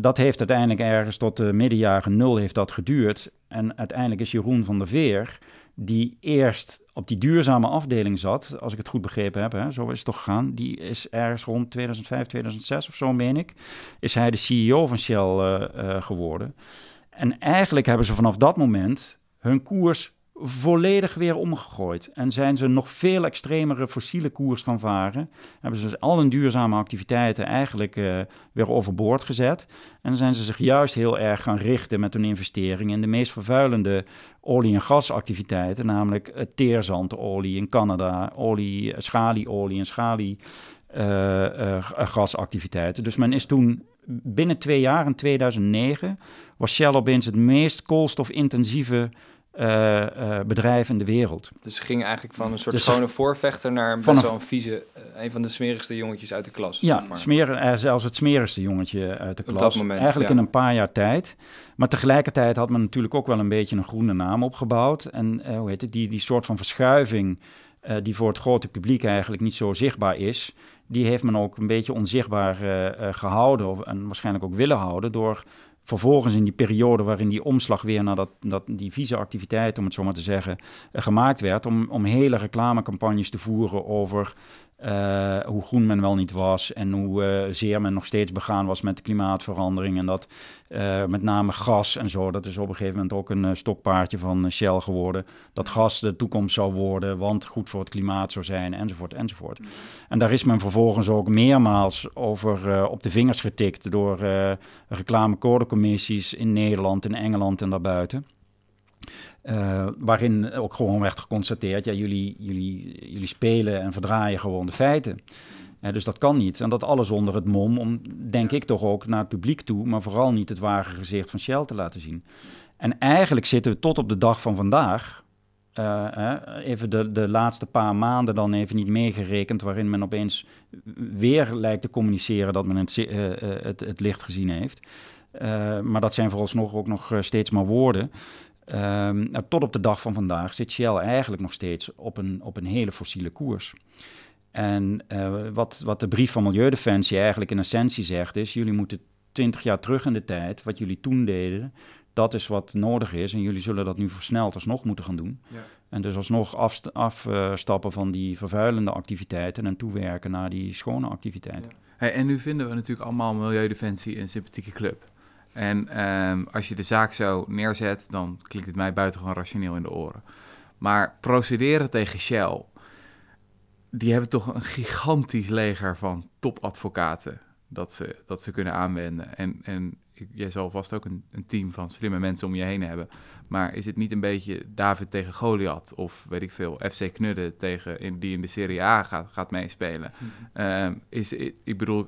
dat heeft uiteindelijk ergens tot de middenjaren nul heeft dat geduurd. En uiteindelijk is Jeroen van der Veer, die eerst op die duurzame afdeling zat, als ik het goed begrepen heb, hè, zo is het toch gegaan, die is ergens rond 2005, 2006 of zo, meen ik, is hij de CEO van Shell geworden. En eigenlijk hebben ze vanaf dat moment hun koers volledig weer omgegooid. En zijn ze nog veel extremere fossiele koers gaan varen. Hebben ze al hun duurzame activiteiten eigenlijk uh, weer overboord gezet. En zijn ze zich juist heel erg gaan richten met hun investeringen in de meest vervuilende olie- en gasactiviteiten. Namelijk teerzandolie in Canada, olie, schalieolie en schalie. Gasactiviteiten. Dus men is toen binnen twee jaar, in 2009, was Shell opeens het meest koolstofintensieve uh, uh, bedrijf in de wereld. Dus ze ging eigenlijk van een soort dus schone voorvechter naar best wel een vieze, uh, een van de smerigste jongetjes uit de klas. Ja, maar. smeren, zelfs het smerigste jongetje uit de klas. Op dat moment, eigenlijk ja. in een paar jaar tijd. Maar tegelijkertijd had men natuurlijk ook wel een beetje een groene naam opgebouwd. En hoe heet het, die, die soort van verschuiving die voor het grote publiek eigenlijk niet zo zichtbaar is die heeft men ook een beetje onzichtbaar uh, uh, gehouden of, en waarschijnlijk ook willen houden door vervolgens in die periode waarin die omslag weer naar dat, dat, die vieze activiteit, om het zo maar te zeggen, gemaakt werd, om, om hele reclamecampagnes te voeren over uh, hoe groen men wel niet was en hoe uh, zeer men nog steeds begaan was met de klimaatverandering. En dat uh, met name gas en zo, dat is op een gegeven moment ook een stokpaardje van Shell geworden. Dat gas de toekomst zou worden, want goed voor het klimaat zou zijn, enzovoort, enzovoort. En daar is men vervolgens ook meermaals over op de vingers getikt door reclamecodecommissies in Nederland, in Engeland en daarbuiten. Uh, waarin ook gewoon werd geconstateerd, ja, jullie, jullie, jullie spelen en verdraaien gewoon de feiten. Uh, dus dat kan niet. En dat alles onder het mom om, denk ik toch ook, naar het publiek toe, maar vooral niet het ware gezicht van Shell te laten zien. En eigenlijk zitten we tot op de dag van vandaag, uh, even de, de laatste paar maanden dan even niet meegerekend, waarin men opeens weer lijkt te communiceren dat men het, het, het licht gezien heeft. maar dat zijn vooralsnog ook nog steeds maar woorden. Um, nou, tot op de dag van vandaag zit Shell eigenlijk nog steeds op een, op een hele fossiele koers. En uh, wat, wat de brief van Milieudefensie eigenlijk in essentie zegt is... jullie moeten twintig jaar terug in de tijd, wat jullie toen deden... dat is wat nodig is en jullie zullen dat nu versneld alsnog moeten gaan doen. Ja. En dus alsnog afstappen van die vervuilende activiteiten... en toewerken naar die schone activiteiten. Ja. Hey, en nu vinden we natuurlijk allemaal Milieudefensie een sympathieke club... En um, als je de zaak zo neerzet, dan klinkt het mij buitengewoon rationeel in de oren. Maar procederen tegen Shell, die hebben toch een gigantisch leger van topadvocaten dat ze, dat ze kunnen aanwenden. En, en jij zal vast ook een, een, team van slimme mensen om je heen hebben. Maar is het niet een beetje David tegen Goliath? Of weet ik veel, FC Knudden tegen, in, die in de Serie A gaat, gaat meespelen? Mm is, ik bedoel,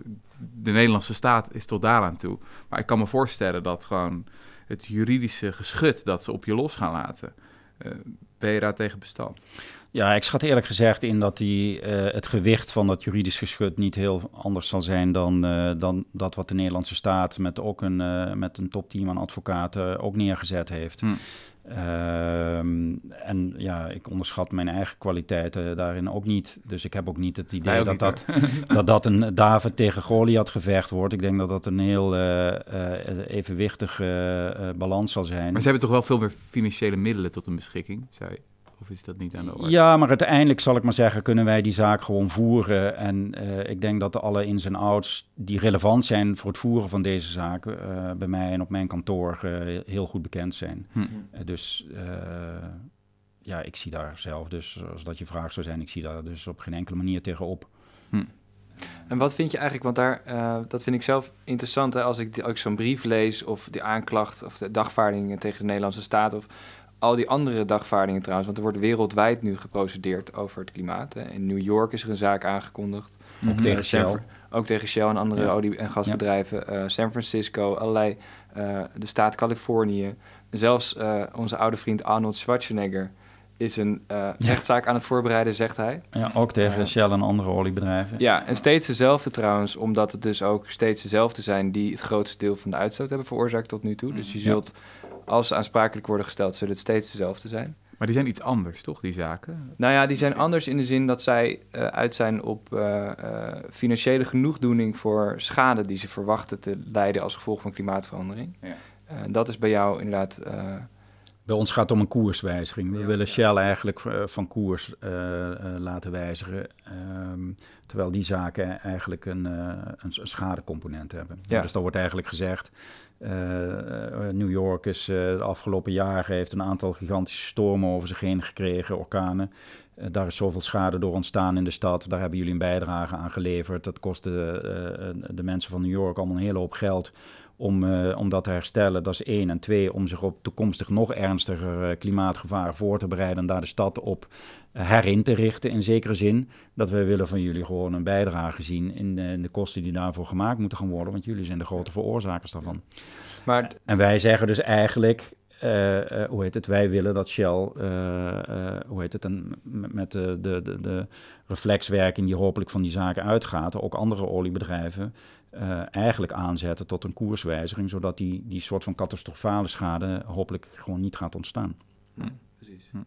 de Nederlandse staat is tot daaraan toe. Maar ik kan me voorstellen dat gewoon het juridische geschut dat ze op je los gaan laten. Uh, ben je daar tegen bestand? Ja, ik schat eerlijk gezegd in dat die, uh, het gewicht van dat juridisch geschut niet heel anders zal zijn dan, uh, dan dat wat de Nederlandse staat met ook een, uh, met een topteam aan advocaten ook neergezet heeft. Hm. Ehm, en ja, ik onderschat mijn eigen kwaliteiten daarin ook niet. Dus ik heb ook niet het idee dat, dat, dat dat een David tegen Goliath gevecht wordt. Ik denk dat dat een heel uh, uh, evenwichtige uh, balans zal zijn. Maar ze hebben toch wel veel meer financiële middelen tot hun beschikking, zei of is dat niet aan de orde? Ja, maar uiteindelijk zal ik maar zeggen, kunnen wij die zaak gewoon voeren. En uh, ik denk dat alle ins en outs die relevant zijn voor het voeren van deze zaak uh, bij mij en op mijn kantoor uh, heel goed bekend zijn. Hm. dus ja, ik zie daar zelf dus, als dat je vraag zou zijn, ik zie daar dus op geen enkele manier tegenop. Hm. En wat vind je eigenlijk, want daar, uh, dat vind ik zelf interessant, hè, als ik, ook zo'n brief lees of de aanklacht of de dagvaarding tegen de Nederlandse staat of al die andere dagvaardingen trouwens, want er wordt wereldwijd nu geprocedeerd over het klimaat. Hè. In New York is er een zaak aangekondigd. Mhm. Ook tegen San Shell. Ook tegen Shell en andere Ja. olie- en gasbedrijven. Eh, San Francisco, allerlei, eh, de staat Californië. Zelfs eh, onze oude vriend Arnold Schwarzenegger is een eh, rechtszaak aan het voorbereiden, zegt hij. Ja, ook tegen Ja. Shell en andere oliebedrijven. Ja, en steeds dezelfde trouwens, omdat het dus ook steeds dezelfde zijn die het grootste deel van de uitstoot hebben veroorzaakt tot nu toe. Dus je Ja. zult, als ze aansprakelijk worden gesteld, zullen het steeds dezelfde zijn. Maar die zijn iets anders, toch, die zaken? Nou ja, die zijn anders in de zin dat zij eh, uit zijn op eh, eh, financiële genoegdoening voor schade die ze verwachten te lijden als gevolg van klimaatverandering. Ja. Eh, dat is bij jou inderdaad. eh, Bij ons gaat het om een koerswijziging. We willen Shell eigenlijk van koers eh, eh, laten wijzigen. ehm, terwijl die zaken eigenlijk een, eh, een, een schadecomponent hebben. Ja. Dus dan wordt eigenlijk gezegd... eh, eh, New York is eh, de afgelopen jaren heeft een aantal gigantische stormen over zich heen gekregen, orkanen. Daar is zoveel schade door ontstaan in de stad. Daar hebben jullie een bijdrage aan geleverd. Dat kostte de mensen van New York allemaal een hele hoop geld om, eh, om dat te herstellen. Dat is één. En twee, om zich op toekomstig nog ernstiger eh, klimaatgevaar voor te bereiden en daar de stad op eh, herin te richten in zekere zin. Dat wij willen van jullie gewoon een bijdrage zien in de, in de kosten die daarvoor gemaakt moeten gaan worden, want jullie zijn de grote veroorzakers daarvan. maar En wij zeggen dus eigenlijk, hoe heet het, wij willen dat Shell, hoe heet het, en met de, de, de reflexwerking die hopelijk van die zaken uitgaat, ook andere oliebedrijven eh, eigenlijk aanzetten tot een koerswijziging, zodat die, die soort van catastrofale schade hopelijk gewoon niet gaat ontstaan. precies. Hm.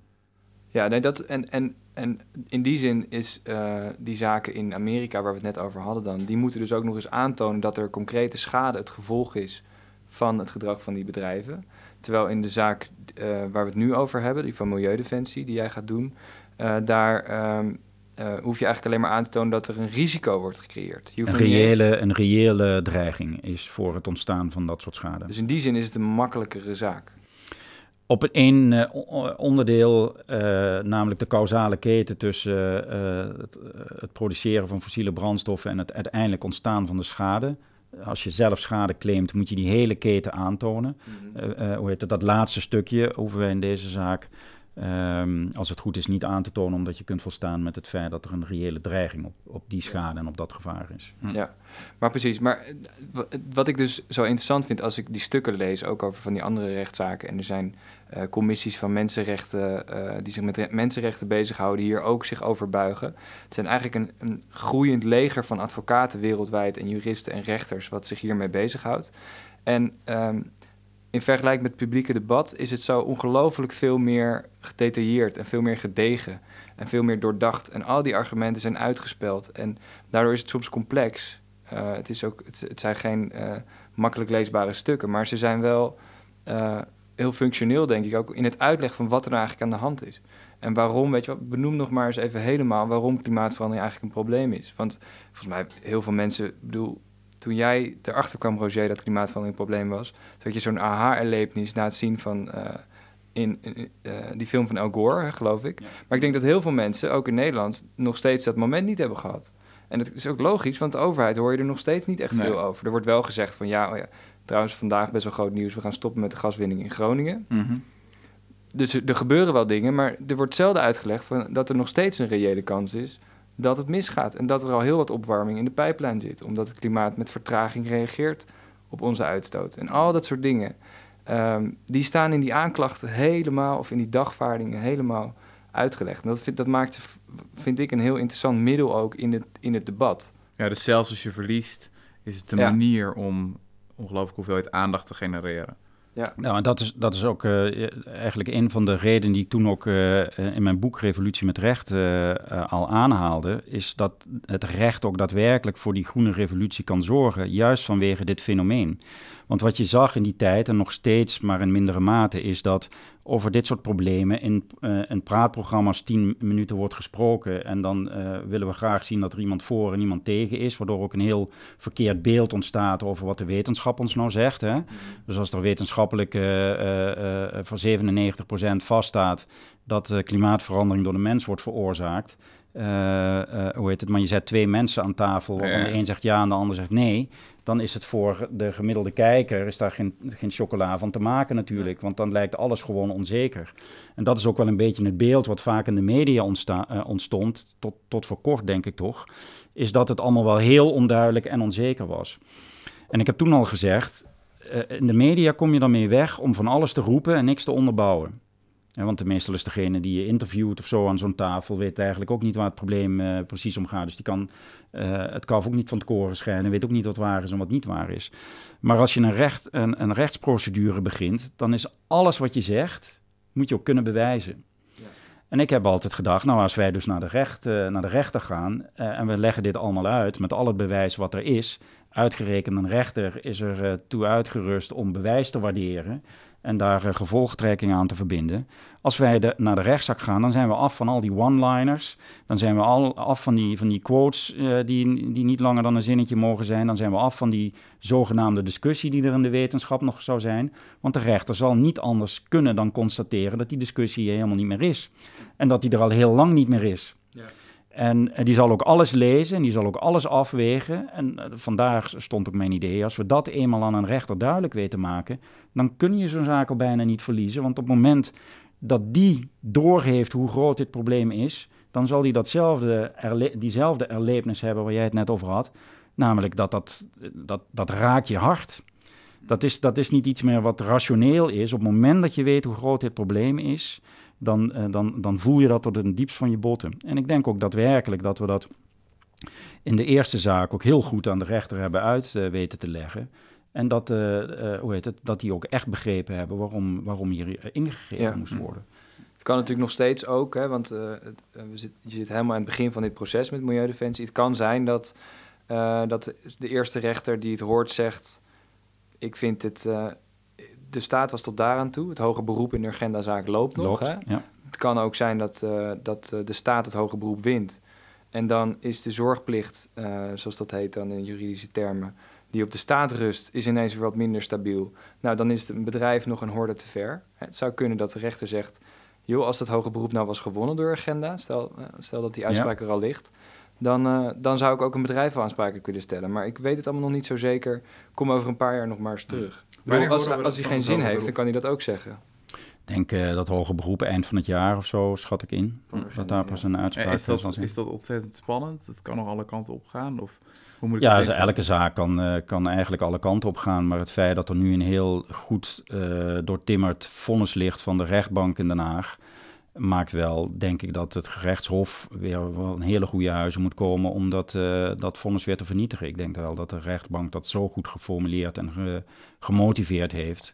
Ja, nee, dat, en, en, en in die zin is eh, die zaken in Amerika, waar we het net over hadden dan, die moeten dus ook nog eens aantonen dat er concrete schade het gevolg is van het gedrag van die bedrijven. Terwijl in de zaak eh, waar we het nu over hebben, die van Milieudefensie, die jij gaat doen, eh, daar ehm, eh, hoef je eigenlijk alleen maar aan te tonen dat er een risico wordt gecreëerd. Een eens- reële, een reële dreiging is voor het ontstaan van dat soort schade. Dus in die zin is het een makkelijkere zaak. Op het één eh, o- onderdeel, eh, namelijk de causale keten tussen eh, het, eh, het produceren van fossiele brandstoffen en het uiteindelijk ontstaan van de schade. Als je zelf schade claimt, moet je die hele keten aantonen. Eh, eh, hoe heet het, dat laatste stukje hoeven wij in deze zaak, ehm, als het goed is, niet aan te tonen, omdat je kunt volstaan met het feit dat er een reële dreiging op, op die schade en op dat gevaar is. Ja, maar precies. Maar eh, wa- wat ik dus zo interessant vind als ik die stukken lees, ook over van die andere rechtszaken. En er zijn eh, commissies van mensenrechten eh, die zich met re- mensenrechten bezighouden, hier ook zich over buigen. Het zijn eigenlijk een, een groeiend leger van advocaten wereldwijd en juristen en rechters wat zich hiermee bezighoudt. En ehm, in vergelijking met het publieke debat is het zo ongelooflijk veel meer gedetailleerd en veel meer gedegen en veel meer doordacht. En al die argumenten zijn uitgespeld. En daardoor is het soms complex. Eh, het, is ook, het, zijn geen eh, makkelijk leesbare stukken, maar ze zijn wel eh, heel functioneel, denk ik, ook in het uitleggen van wat er nou eigenlijk aan de hand is. En waarom, weet je benoem nog maar eens even helemaal waarom klimaatverandering eigenlijk een probleem is. Want volgens mij, heel veel mensen, bedoel, toen jij erachter kwam, Roger, dat klimaatverandering een probleem was, toen had je zo'n aha-erlevenis na het zien van eh, in, in, eh, die film van Al Gore, geloof ik. Maar ik denk dat heel veel mensen, ook in Nederland, nog steeds dat moment niet hebben gehad. En dat is ook logisch, want de overheid hoor je er nog steeds niet echt Nee. veel over. Er wordt wel gezegd van ja, oh ja, trouwens vandaag best wel groot nieuws, we gaan stoppen met de gaswinning in Groningen. Mhm. Dus er er gebeuren wel dingen, maar er wordt zelden uitgelegd van dat er nog steeds een reële kans is dat het misgaat. En dat er al heel wat opwarming in de pijplijn zit, omdat het klimaat met vertraging reageert op onze uitstoot. En al dat soort dingen, ehm, die staan in die aanklachten helemaal, of in die dagvaardingen helemaal uitgelegd. En dat, vind, dat maakt, vind ik, een heel interessant middel ook in het, in het debat. Ja, dus zelfs als je verliest, is het een Ja. manier om ongelooflijk hoeveelheid aandacht te genereren. Nou, en dat is, dat is ook eh, eigenlijk een van de redenen die ik toen ook eh, in mijn boek Revolutie met Recht eh, eh, al aanhaalde, is dat het recht ook daadwerkelijk voor die groene revolutie kan zorgen, juist vanwege dit fenomeen. Want wat je zag in die tijd, en nog steeds maar in mindere mate, is dat over dit soort problemen in, in praatprogramma's tien minuten wordt gesproken. En dan eh, willen we graag zien dat er iemand voor en iemand tegen is, waardoor ook een heel verkeerd beeld ontstaat over wat de wetenschap ons nou zegt. Hè? Dus als er wetenschappelijk eh, voor 97% vaststaat dat klimaatverandering door de mens wordt veroorzaakt. Eh, eh, hoe heet het, maar je zet twee mensen aan tafel waarvan Ja. de een zegt ja en de ander zegt nee, dan is het voor de gemiddelde kijker is daar geen, geen chocola van te maken natuurlijk, want dan lijkt alles gewoon onzeker. En dat is ook wel een beetje het beeld wat vaak in de media ontsta- eh, ontstond, tot, tot voor kort denk ik toch, is dat het allemaal wel heel onduidelijk en onzeker was. En ik heb toen al gezegd, in de media kom je dan mee weg om van alles te roepen en niks te onderbouwen. Want de meestal is degene die je interviewt of zo aan zo'n tafel, weet eigenlijk ook niet waar het probleem eh, precies om gaat. Dus die kan eh, het kalf ook niet van het koren schijnen, weet ook niet wat waar is en wat niet waar is. Maar als je een, recht, een, een rechtsprocedure begint, dan is alles wat je zegt, moet je ook kunnen bewijzen. En ik heb altijd gedacht, nou als wij dus naar de, recht, eh, naar de rechter gaan en we leggen dit allemaal uit met al het bewijs wat er is, uitgerekend een rechter is er toe uitgerust om bewijs te waarderen en daar eh, gevolgtrekking aan te verbinden. Als wij naar de rechtszaak gaan, dan zijn we af van al die one-liners. Dan zijn we al af van die, van die quotes eh, die, die niet langer dan een zinnetje mogen zijn. Dan zijn we af van die zogenaamde discussie die er in de wetenschap nog zou zijn. Want de rechter zal niet anders kunnen dan constateren dat die discussie helemaal niet meer is. En dat die er al heel lang niet meer is. En die zal ook alles lezen en die zal ook alles afwegen. En eh, vandaar stond ook mijn idee, als we dat eenmaal aan een rechter duidelijk weten te maken, dan kun je zo'n zaak al bijna niet verliezen. Want op het moment dat die doorheeft hoe groot dit probleem is, dan zal die datzelfde diezelfde erlevenis hebben waar jij het net over had. Namelijk dat dat, dat, dat raakt je hart. Dat is, dat is niet iets meer wat rationeel is. Op het moment dat je weet hoe groot dit probleem is, dan, eh, dan, dan voel je dat tot het diepst van je botten. En ik denk ook daadwerkelijk dat we dat in de eerste zaak ook heel goed aan de rechter hebben uit eh, weten te leggen. En dat, eh, hoe heet het, dat die ook echt begrepen hebben waarom, waarom hier ingegrepen Ja. moest worden. Het kan natuurlijk nog steeds ook, hè, want het, we zit, je zit helemaal aan het begin van dit proces met Milieudefensie. Het kan zijn dat, dat de eerste rechter die het hoort zegt: Ik vind het. De staat was tot daaraan toe. Het hoge beroep in de agendazaak loopt nog. Loopt, Hè? ja. Het kan ook zijn dat, eh, dat eh, de staat het hoge beroep wint. En dan is de zorgplicht, eh, zoals dat heet dan in juridische termen, die op de staat rust, is ineens weer wat minder stabiel. Nou, dan is het een bedrijf nog een horde te ver. Het zou kunnen dat de rechter zegt, joh, als dat hoge beroep nou was gewonnen door agenda, stel, stel dat die uitspraak er al ligt, dan, dan zou ik ook een bedrijf wel aansprakelijk willen stellen. Maar ik weet het allemaal nog niet zo zeker. Kom over een paar jaar nog maar eens terug. Bedoel, als, als hij geen zin heeft, dan beroep? kan hij dat ook zeggen. Ik denk eh, dat hoge beroepen eind van het jaar of zo, schat ik in. Van dat daar pas ja. een uitspraak Is zal dat, zijn. is dat ontzettend spannend? Het kan nog alle kanten op gaan? Of hoe moet ik Ja, dus elke zaak kan, eh, kan eigenlijk alle kanten op gaan. Maar het feit dat er nu een heel goed eh doortimmerd vonnis ligt van de rechtbank in Den Haag... maakt wel, denk ik, dat het gerechtshof weer wel een hele goede huizen moet komen... om dat, eh, dat vonnis weer te vernietigen. Ik denk wel dat de rechtbank dat zo goed geformuleerd en ge- gemotiveerd heeft...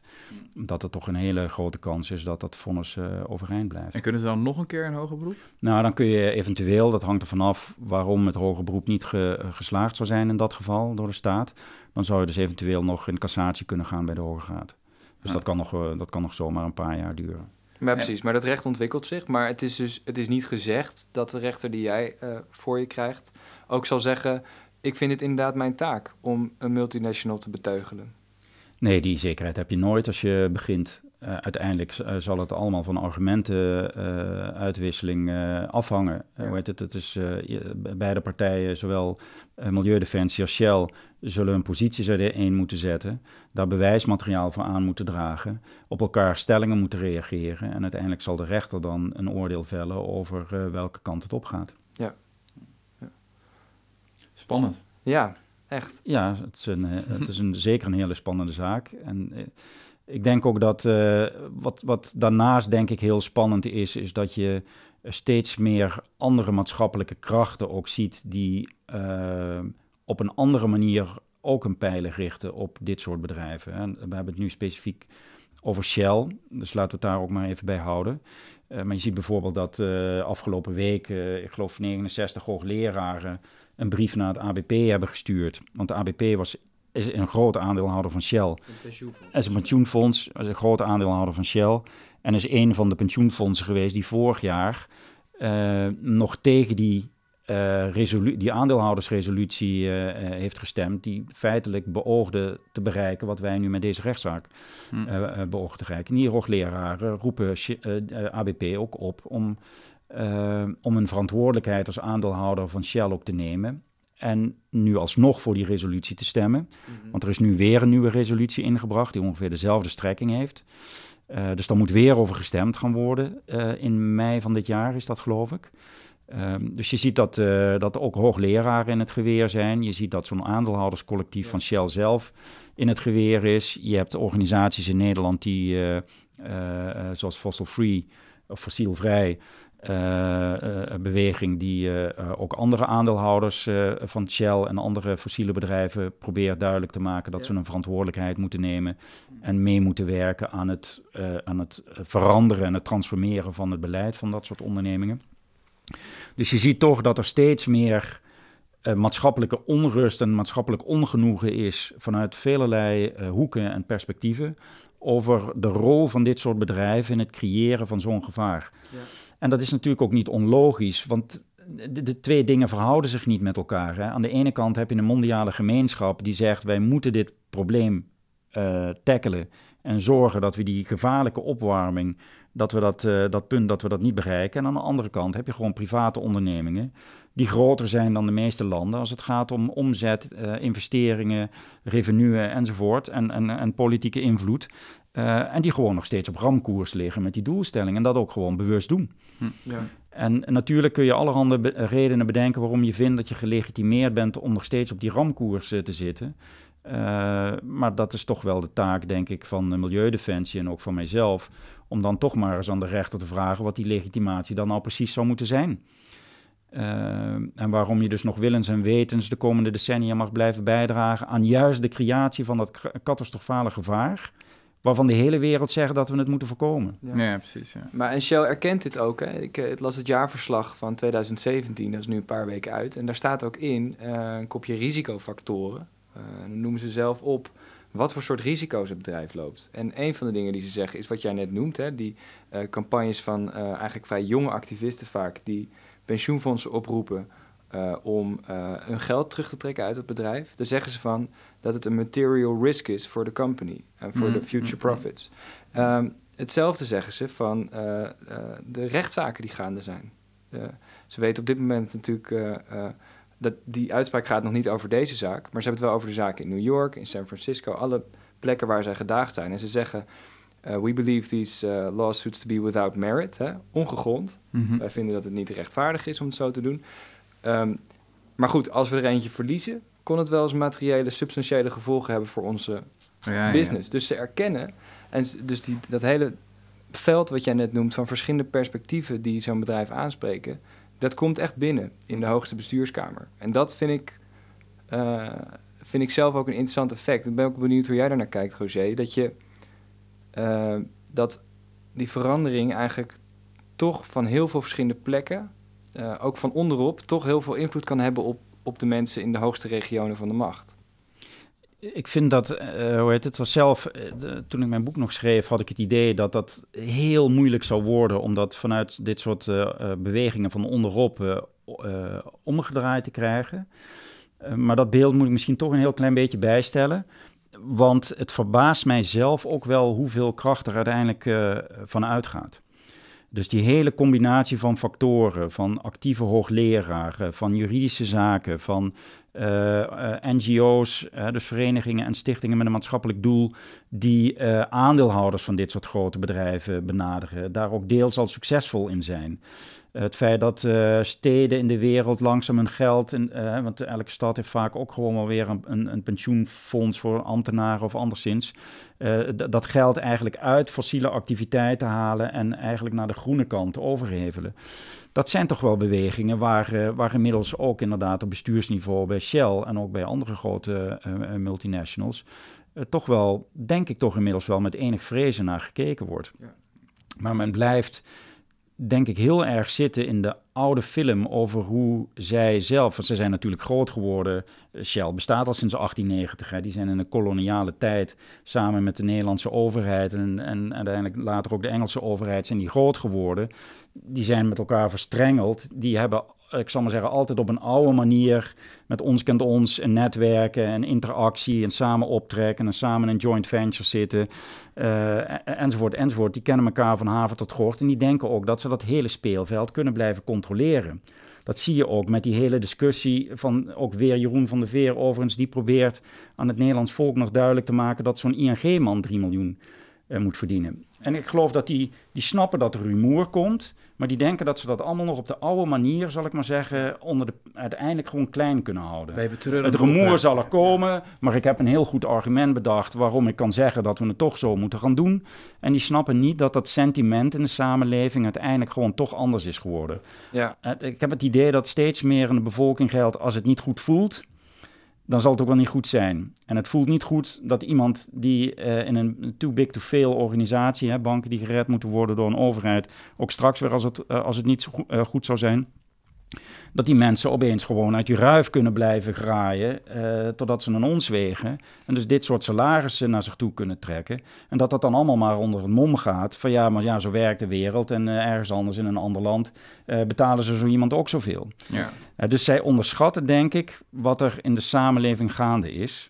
dat er toch een hele grote kans is dat dat vonnis eh, overeind blijft. En kunnen ze dan nog een keer een hoger beroep? Nou, dan kun je eventueel, dat hangt er vanaf waarom het hoger beroep niet ge- geslaagd zou zijn in dat geval door de staat. Dan zou je dus eventueel nog in cassatie kunnen gaan bij de Hoge Raad. Dus Ja. dat, kan nog, eh, dat kan nog zomaar een paar jaar duren. Ja, precies. Maar dat recht ontwikkelt zich. Maar het is dus het is niet gezegd dat de rechter die jij eh, voor je krijgt ook zal zeggen: Ik vind het inderdaad mijn taak om een multinational te beteugelen. Nee, die zekerheid heb je nooit als je begint. Eh, uiteindelijk eh, zal het allemaal van argumentenuitwisseling eh afhangen. Ja. hoe heet het? Het is, beide partijen, zowel Milieudefensie als Shell, zullen hun posities erin moeten zetten. Daar bewijsmateriaal voor aan moeten dragen. Op elkaar stellingen moeten reageren. En uiteindelijk zal de rechter dan een oordeel vellen over eh, welke kant het opgaat. Spannend. Ja, echt. Ja, het is, een, eh, het is een, zeker een hele spannende zaak. En eh, ik denk ook dat eh, wat, wat daarnaast denk ik heel spannend is, is dat je steeds meer andere maatschappelijke krachten ook ziet die eh, op een andere manier ook een pijlen richten op dit soort bedrijven. En we hebben het nu specifiek over Shell, dus laten we het daar ook maar even bij houden. Eh, maar je ziet bijvoorbeeld dat eh, afgelopen week, eh, ik geloof 69 hoogleraren, een brief naar het ABP hebben gestuurd. Want de ABP was, is een groot aandeelhouder van Shell. is een pensioenfonds, is een groot aandeelhouder van Shell. En is een van de pensioenfondsen geweest die vorig jaar nog tegen die, eh, die aandeelhoudersresolutie eh, eh, heeft gestemd. Die feitelijk beoogde te bereiken wat wij nu met deze rechtszaak eh, beogen te bereiken. En hoogleraren roepen ABP ook op om om een verantwoordelijkheid als aandeelhouder van Shell ook te nemen. En nu alsnog voor die resolutie te stemmen. Want er is nu weer een nieuwe resolutie ingebracht die ongeveer dezelfde strekking heeft. Dus daar moet weer over gestemd gaan worden. In mei van dit jaar is dat, geloof ik. Um, dus je ziet dat, uh, dat ook hoogleraren in het geweer zijn. Je ziet dat zo'n aandeelhouderscollectief ja. van Shell zelf in het geweer is. Je hebt organisaties in Nederland die, zoals Fossil Free of fossielvrij, uh, beweging die uh, ook andere aandeelhouders van Shell en andere fossiele bedrijven probeert duidelijk te maken dat ja. ze een verantwoordelijkheid moeten nemen en mee moeten werken aan het, aan het veranderen en het transformeren van het beleid van dat soort ondernemingen. Dus je ziet toch dat er steeds meer maatschappelijke onrust en maatschappelijk ongenoegen is vanuit velelei hoeken en perspectieven over de rol van dit soort bedrijven in het creëren van zo'n gevaar. Ja. En dat is natuurlijk ook niet onlogisch, want de, de, twee dingen verhouden zich niet met elkaar. Hè. Aan de ene kant heb je een mondiale gemeenschap die zegt: wij moeten dit probleem uh, tackelen en zorgen dat we die gevaarlijke opwarming, dat we dat, uh, dat punt dat we dat niet bereiken. En aan de andere kant heb je gewoon private ondernemingen die groter zijn dan de meeste landen als het gaat om omzet, uh, investeringen, revenue enzovoort en, en, en politieke invloed. Uh, en die gewoon nog steeds op ramkoers liggen met die doelstelling en dat ook gewoon bewust doen. Hm. Ja. En natuurlijk kun je allerhande be redenen bedenken waarom je vindt dat je gelegitimeerd bent om nog steeds op die ramkoers te zitten. Uh, maar dat is toch wel de taak, denk ik, van de Milieudefensie en ook van mijzelf, om dan toch maar eens aan de rechter te vragen wat die legitimatie dan nou precies zou moeten zijn. Uh, en waarom je dus nog willens en wetens de komende decennia mag blijven bijdragen aan juist de creatie van dat catastrofale gevaar waarvan de hele wereld zegt dat we het moeten voorkomen. Ja, ja precies. Ja. Maar en Shell erkent dit ook. Hè? Ik, ik, las het jaarverslag van 2017, dat is nu een paar weken uit. En daar staat ook in uh, een kopje risicofactoren. Uh, dan noemen ze zelf op wat voor soort risico's het bedrijf loopt. En een van de dingen die ze zeggen is wat jij net noemt. Hè? Die uh, campagnes van eigenlijk vrij jonge activisten vaak... die pensioenfondsen oproepen uh, om hun geld terug te trekken uit het bedrijf. Daar zeggen ze van dat het een material risk is voor de company en voor de future profits. Um, hetzelfde zeggen ze van de rechtszaken die gaande zijn. ze weten op dit moment natuurlijk dat die uitspraak gaat nog niet over deze zaak, maar ze hebben het wel over de zaken in New York, in San Francisco, alle plekken waar zij gedaagd zijn. En ze zeggen Uh, we believe these uh, lawsuits to be without merit, hè? ongegrond. Mm -hmm. Wij vinden dat het niet rechtvaardig is om het zo te doen. Um, maar goed, als we er eentje verliezen, kon het wel eens materiële, substantiële gevolgen hebben voor onze ja, business. Ja. Dus ze erkennen, en dus die, dat hele veld wat jij net noemt van verschillende perspectieven die zo'n bedrijf aanspreken, dat komt echt binnen in de hoogste bestuurskamer. En dat vind ik, uh, vind ik zelf ook een interessant effect. Ik ben ook benieuwd hoe jij daarnaar kijkt, Roger. Dat je uh, dat die verandering eigenlijk toch van heel veel verschillende plekken, uh, ook van onderop, toch heel veel invloed kan hebben op, op de mensen in de hoogste regionen van de macht. Ik vind dat, uh, hoe heet het, was zelf, de, toen ik mijn boek nog schreef, had ik het idee dat dat heel moeilijk zou worden, omdat vanuit dit soort bewegingen van onderop omgedraaid te krijgen. maar dat beeld moet ik misschien toch een heel klein beetje bijstellen. Want het verbaast mij zelf ook wel hoeveel kracht er uiteindelijk van uitgaat. Dus die hele combinatie van factoren, van actieve hoogleraren, van juridische zaken, van uh, uh, NGO's, dus verenigingen en stichtingen met een maatschappelijk doel, die aandeelhouders van dit soort grote bedrijven benaderen, daar ook deels al succesvol in zijn. Het feit dat uh, steden in de wereld langzaam hun geld, in, uh, want elke stad heeft vaak ook gewoon wel weer een, een, een pensioenfonds voor ambtenaren of anderszins. Uh, dat geld eigenlijk uit fossiele activiteiten halen en eigenlijk naar de groene kant overhevelen. Dat zijn toch wel bewegingen waar, waar inmiddels ook inderdaad op bestuursniveau bij Shell en ook bij andere grote multinationals toch wel, denk ik toch inmiddels wel met enig vrezen naar gekeken wordt. Ja. Maar men blijft denk ik heel erg zitten in de oude film over hoe zij zelf, want ze zijn natuurlijk groot geworden. Shell bestaat al sinds 1890. Hè. Die zijn in een koloniale tijd samen met de Nederlandse overheid en, en uiteindelijk later ook de Engelse overheid zijn die groot geworden. Die zijn met elkaar verstrengeld. Die hebben ik zal maar zeggen, altijd op een oude manier met ons kent ons en netwerken en interactie en samen optrekken en samen in joint ventures zitten uh, enzovoort enzovoort. Die kennen elkaar van haven tot gort en die denken ook dat ze dat hele speelveld kunnen blijven controleren. Dat zie je ook met die hele discussie van ook weer Jeroen van der Veer overigens, die probeert aan het Nederlands volk nog duidelijk te maken dat zo'n ING-man 3 miljoen uh, moet verdienen. En ik geloof dat die, die snappen dat er rumoer komt, maar die denken dat ze dat allemaal nog op de oude manier, zal ik maar zeggen, onder de, uiteindelijk gewoon klein kunnen houden. Het rumoer zal er komen, maar ik heb een heel goed argument bedacht waarom ik kan zeggen dat we het toch zo moeten gaan doen. En die snappen niet dat dat sentiment in de samenleving uiteindelijk gewoon toch anders is geworden. Ja. Ik heb het idee dat steeds meer in de bevolking geldt, als het niet goed voelt, dan zal het ook wel niet goed zijn. En het voelt niet goed dat iemand die uh, in een too big to fail organisatie, hè, banken die gered moeten worden door een overheid, ook straks weer als het, uh, als het niet zo goed, goed zou zijn, dat die mensen opeens gewoon uit die ruif kunnen blijven graaien uh, totdat ze een ons wegen. En dus dit soort salarissen naar zich toe kunnen trekken. En dat dat dan allemaal maar onder het mom gaat van ja, maar ja, zo werkt de wereld. En uh, ergens anders in een ander land uh, betalen ze zo iemand ook zoveel. Ja. dus zij onderschatten, denk ik, wat er in de samenleving gaande is.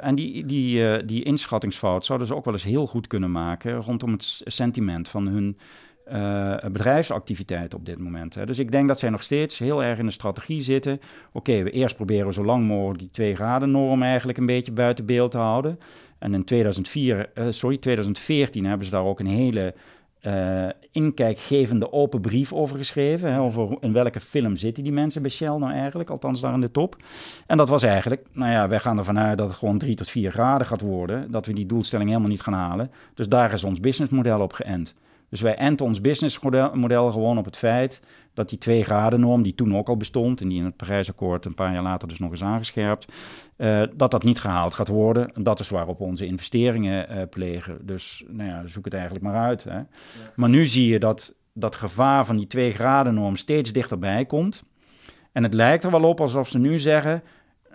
en die, die, die inschattingsfout zouden ze ook wel eens heel goed kunnen maken rondom het sentiment van hun uh, bedrijfsactiviteit op dit moment. Hè. Dus ik denk dat zij nog steeds heel erg in de strategie zitten. Oké, we eerst proberen zo lang mogelijk die twee graden norm eigenlijk een beetje buiten beeld te houden. En in 2004, uh, eh, sorry, 2014 hebben ze daar ook een hele uh, inkijkgevende open brief over geschreven. Hè, over in welke film zitten die mensen bij Shell nou eigenlijk, althans daar in de top. En dat was eigenlijk, nou ja, wij gaan ervan uit dat het gewoon 3 tot 4 graden gaat worden. Dat we die doelstelling helemaal niet gaan halen. Dus daar is ons businessmodel op geënt. Dus wij enten ons businessmodel gewoon op het feit dat die twee graden norm, die toen ook al bestond en die in het Parijsakkoord een paar jaar later dus nog eens aangescherpt, uh, dat dat niet gehaald gaat worden. En dat is waarop we onze investeringen uh, plegen. Dus nou ja, zoek het eigenlijk maar uit. Hè. Ja. Maar nu zie je dat dat gevaar van die twee graden norm steeds dichterbij komt. En het lijkt er wel op alsof ze nu zeggen,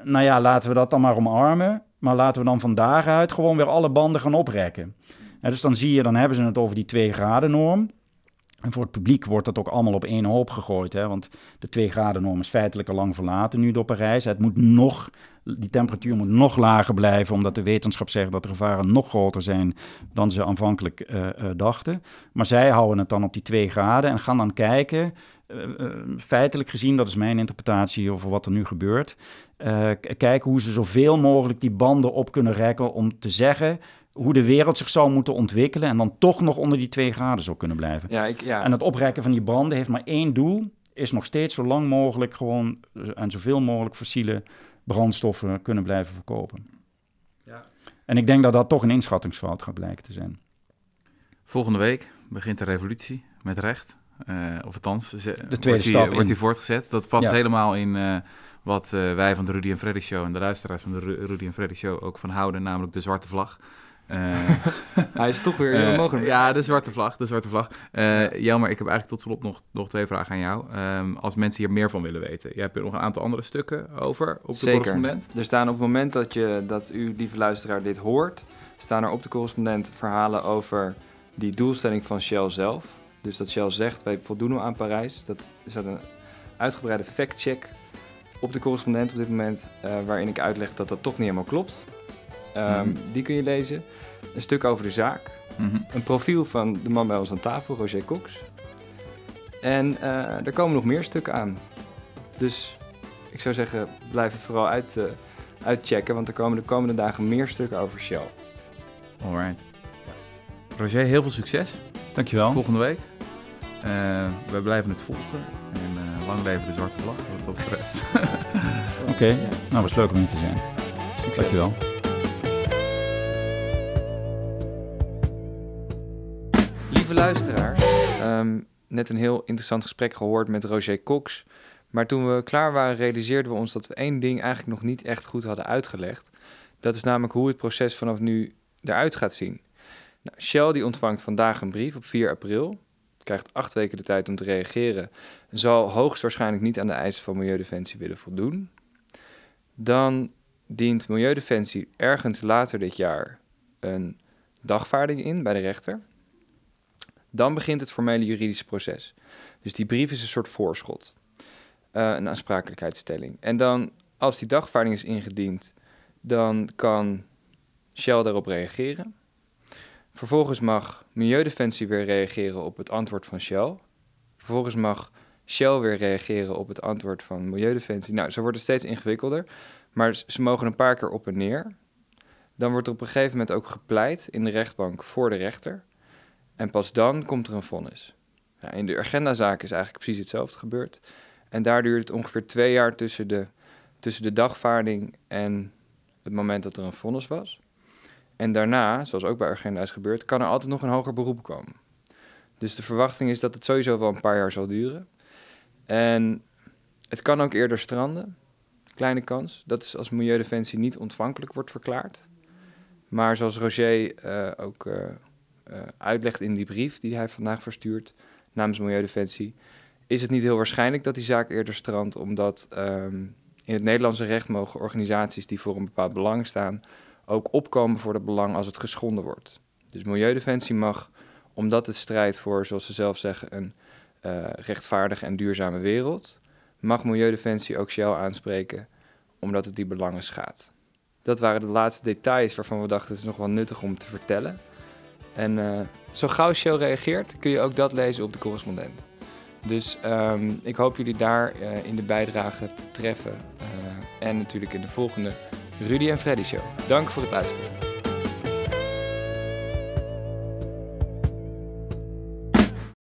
nou ja, laten we dat dan maar omarmen, maar laten we dan van daaruit gewoon weer alle banden gaan oprekken dus dan zie je, dan hebben ze het over die 2 graden norm. En voor het publiek wordt dat ook allemaal op één hoop gegooid. Hè? Want de 2 graden norm is feitelijk al lang verlaten nu door Parijs. Het moet nog, die temperatuur moet nog lager blijven, omdat de wetenschap zegt dat de gevaren nog groter zijn dan ze aanvankelijk uh, uh, dachten. Maar zij houden het dan op die 2 graden en gaan dan kijken. Uh, feitelijk gezien, dat is mijn interpretatie over wat er nu gebeurt. kijken hoe ze zoveel mogelijk die banden op kunnen rekken om te zeggen hoe de wereld zich zou moeten ontwikkelen en dan toch nog onder die twee graden zou kunnen blijven. Ja, ik, ja. En het oprekken van die branden heeft maar één doel, is nog steeds zo lang mogelijk gewoon en zoveel mogelijk fossiele brandstoffen kunnen blijven verkopen. Ja. En ik denk dat dat toch een inschattingsfout gaat blijken te zijn. Volgende week begint de revolutie met recht. Uh, of althans, de tweede wordt stap die, wordt die voortgezet. Dat past helemaal in uh, wat uh, wij van de Rudy en Freddy Show en de luisteraars van de Rudy en Freddy Show ook van houden, namelijk de zwarte vlag. Uh, Hij is toch weer uh, mogelijk. Ja, de zwarte vlag, de zwarte vlag. Uh, Jelmer, ik heb eigenlijk tot slot nog, nog twee vragen aan jou. Um, als mensen hier meer van willen weten. Je hebt er nog een aantal andere stukken over op de Zeker. correspondent. Er staan op het moment dat, je, dat u, lieve luisteraar, dit hoort... staan er op de correspondent verhalen over die doelstelling van Shell zelf. Dus dat Shell zegt, wij voldoen aan Parijs. Dat is dat een uitgebreide fact-check op de correspondent op dit moment... waarin ik uitleg dat dat toch niet helemaal klopt... Um, mm. Die kun je lezen. Een stuk over de zaak. Mm -hmm. Een profiel van de man bij ons aan tafel, Roger Cox. En uh, er komen nog meer stukken aan. Dus ik zou zeggen, blijf het vooral uit, uh, uitchecken, want er komen de komende dagen meer stukken over Shell. Alright. Roger, heel veel succes. Dankjewel. Volgende week. Uh, wij blijven het volgen. En lang leven de zwarte vlag, wat dat betreft. Oké, okay. ja. nou was leuk om hier te zijn. Succes. Dankjewel. Lieve luisteraars, um, net een heel interessant gesprek gehoord met Roger Cox. Maar toen we klaar waren, realiseerden we ons dat we één ding eigenlijk nog niet echt goed hadden uitgelegd. Dat is namelijk hoe het proces vanaf nu eruit gaat zien. Nou, Shell die ontvangt vandaag een brief op 4 april. Krijgt acht weken de tijd om te reageren. Zal hoogstwaarschijnlijk niet aan de eisen van Milieudefensie willen voldoen. Dan dient Milieudefensie ergens later dit jaar een dagvaarding in bij de rechter. Dan begint het formele juridische proces. Dus die brief is een soort voorschot. eh, een aansprakelijkheidsstelling. En dan, als die dagvaarding is ingediend, dan kan Shell daarop reageren. Vervolgens mag Milieudefensie weer reageren op het antwoord van Shell. Vervolgens mag Shell weer reageren op het antwoord van Milieudefensie. Nou, zo wordt het steeds ingewikkelder. Maar ze mogen een paar keer op en neer. Dan wordt er op een gegeven moment ook gepleit in de rechtbank voor de rechter. En pas dan komt er een vonnis. Ja, in de agendazaak is eigenlijk precies hetzelfde gebeurd. En daar duurt het ongeveer twee jaar tussen de, tussen de dagvaarding en het moment dat er een vonnis was. En daarna, zoals ook bij Agenda is gebeurd, kan er altijd nog een hoger beroep komen. Dus de verwachting is dat het sowieso wel een paar jaar zal duren. En het kan ook eerder stranden. Kleine kans. Dat is als Milieudefensie niet ontvankelijk wordt verklaard. Maar zoals Roger uh, ook uh, uitlegt in die brief die hij vandaag verstuurt namens Milieudefensie, is het niet heel waarschijnlijk dat die zaak eerder strandt, omdat um, in het Nederlandse recht mogen organisaties die voor een bepaald belang staan ook opkomen voor dat belang als het geschonden wordt. Dus Milieudefensie mag, omdat het strijdt voor, zoals ze zelf zeggen, een uh, rechtvaardige en duurzame wereld, mag Milieudefensie ook Shell aanspreken omdat het die belangen schaadt. Dat waren de laatste details waarvan we dachten het is nog wel nuttig om te vertellen. En uh, zo gauw Shell reageert, kun je ook dat lezen op de correspondent. Dus um, ik hoop jullie daar uh, in de bijdrage te treffen. en natuurlijk in de volgende Rudy en Freddy Show. Dank voor het luisteren.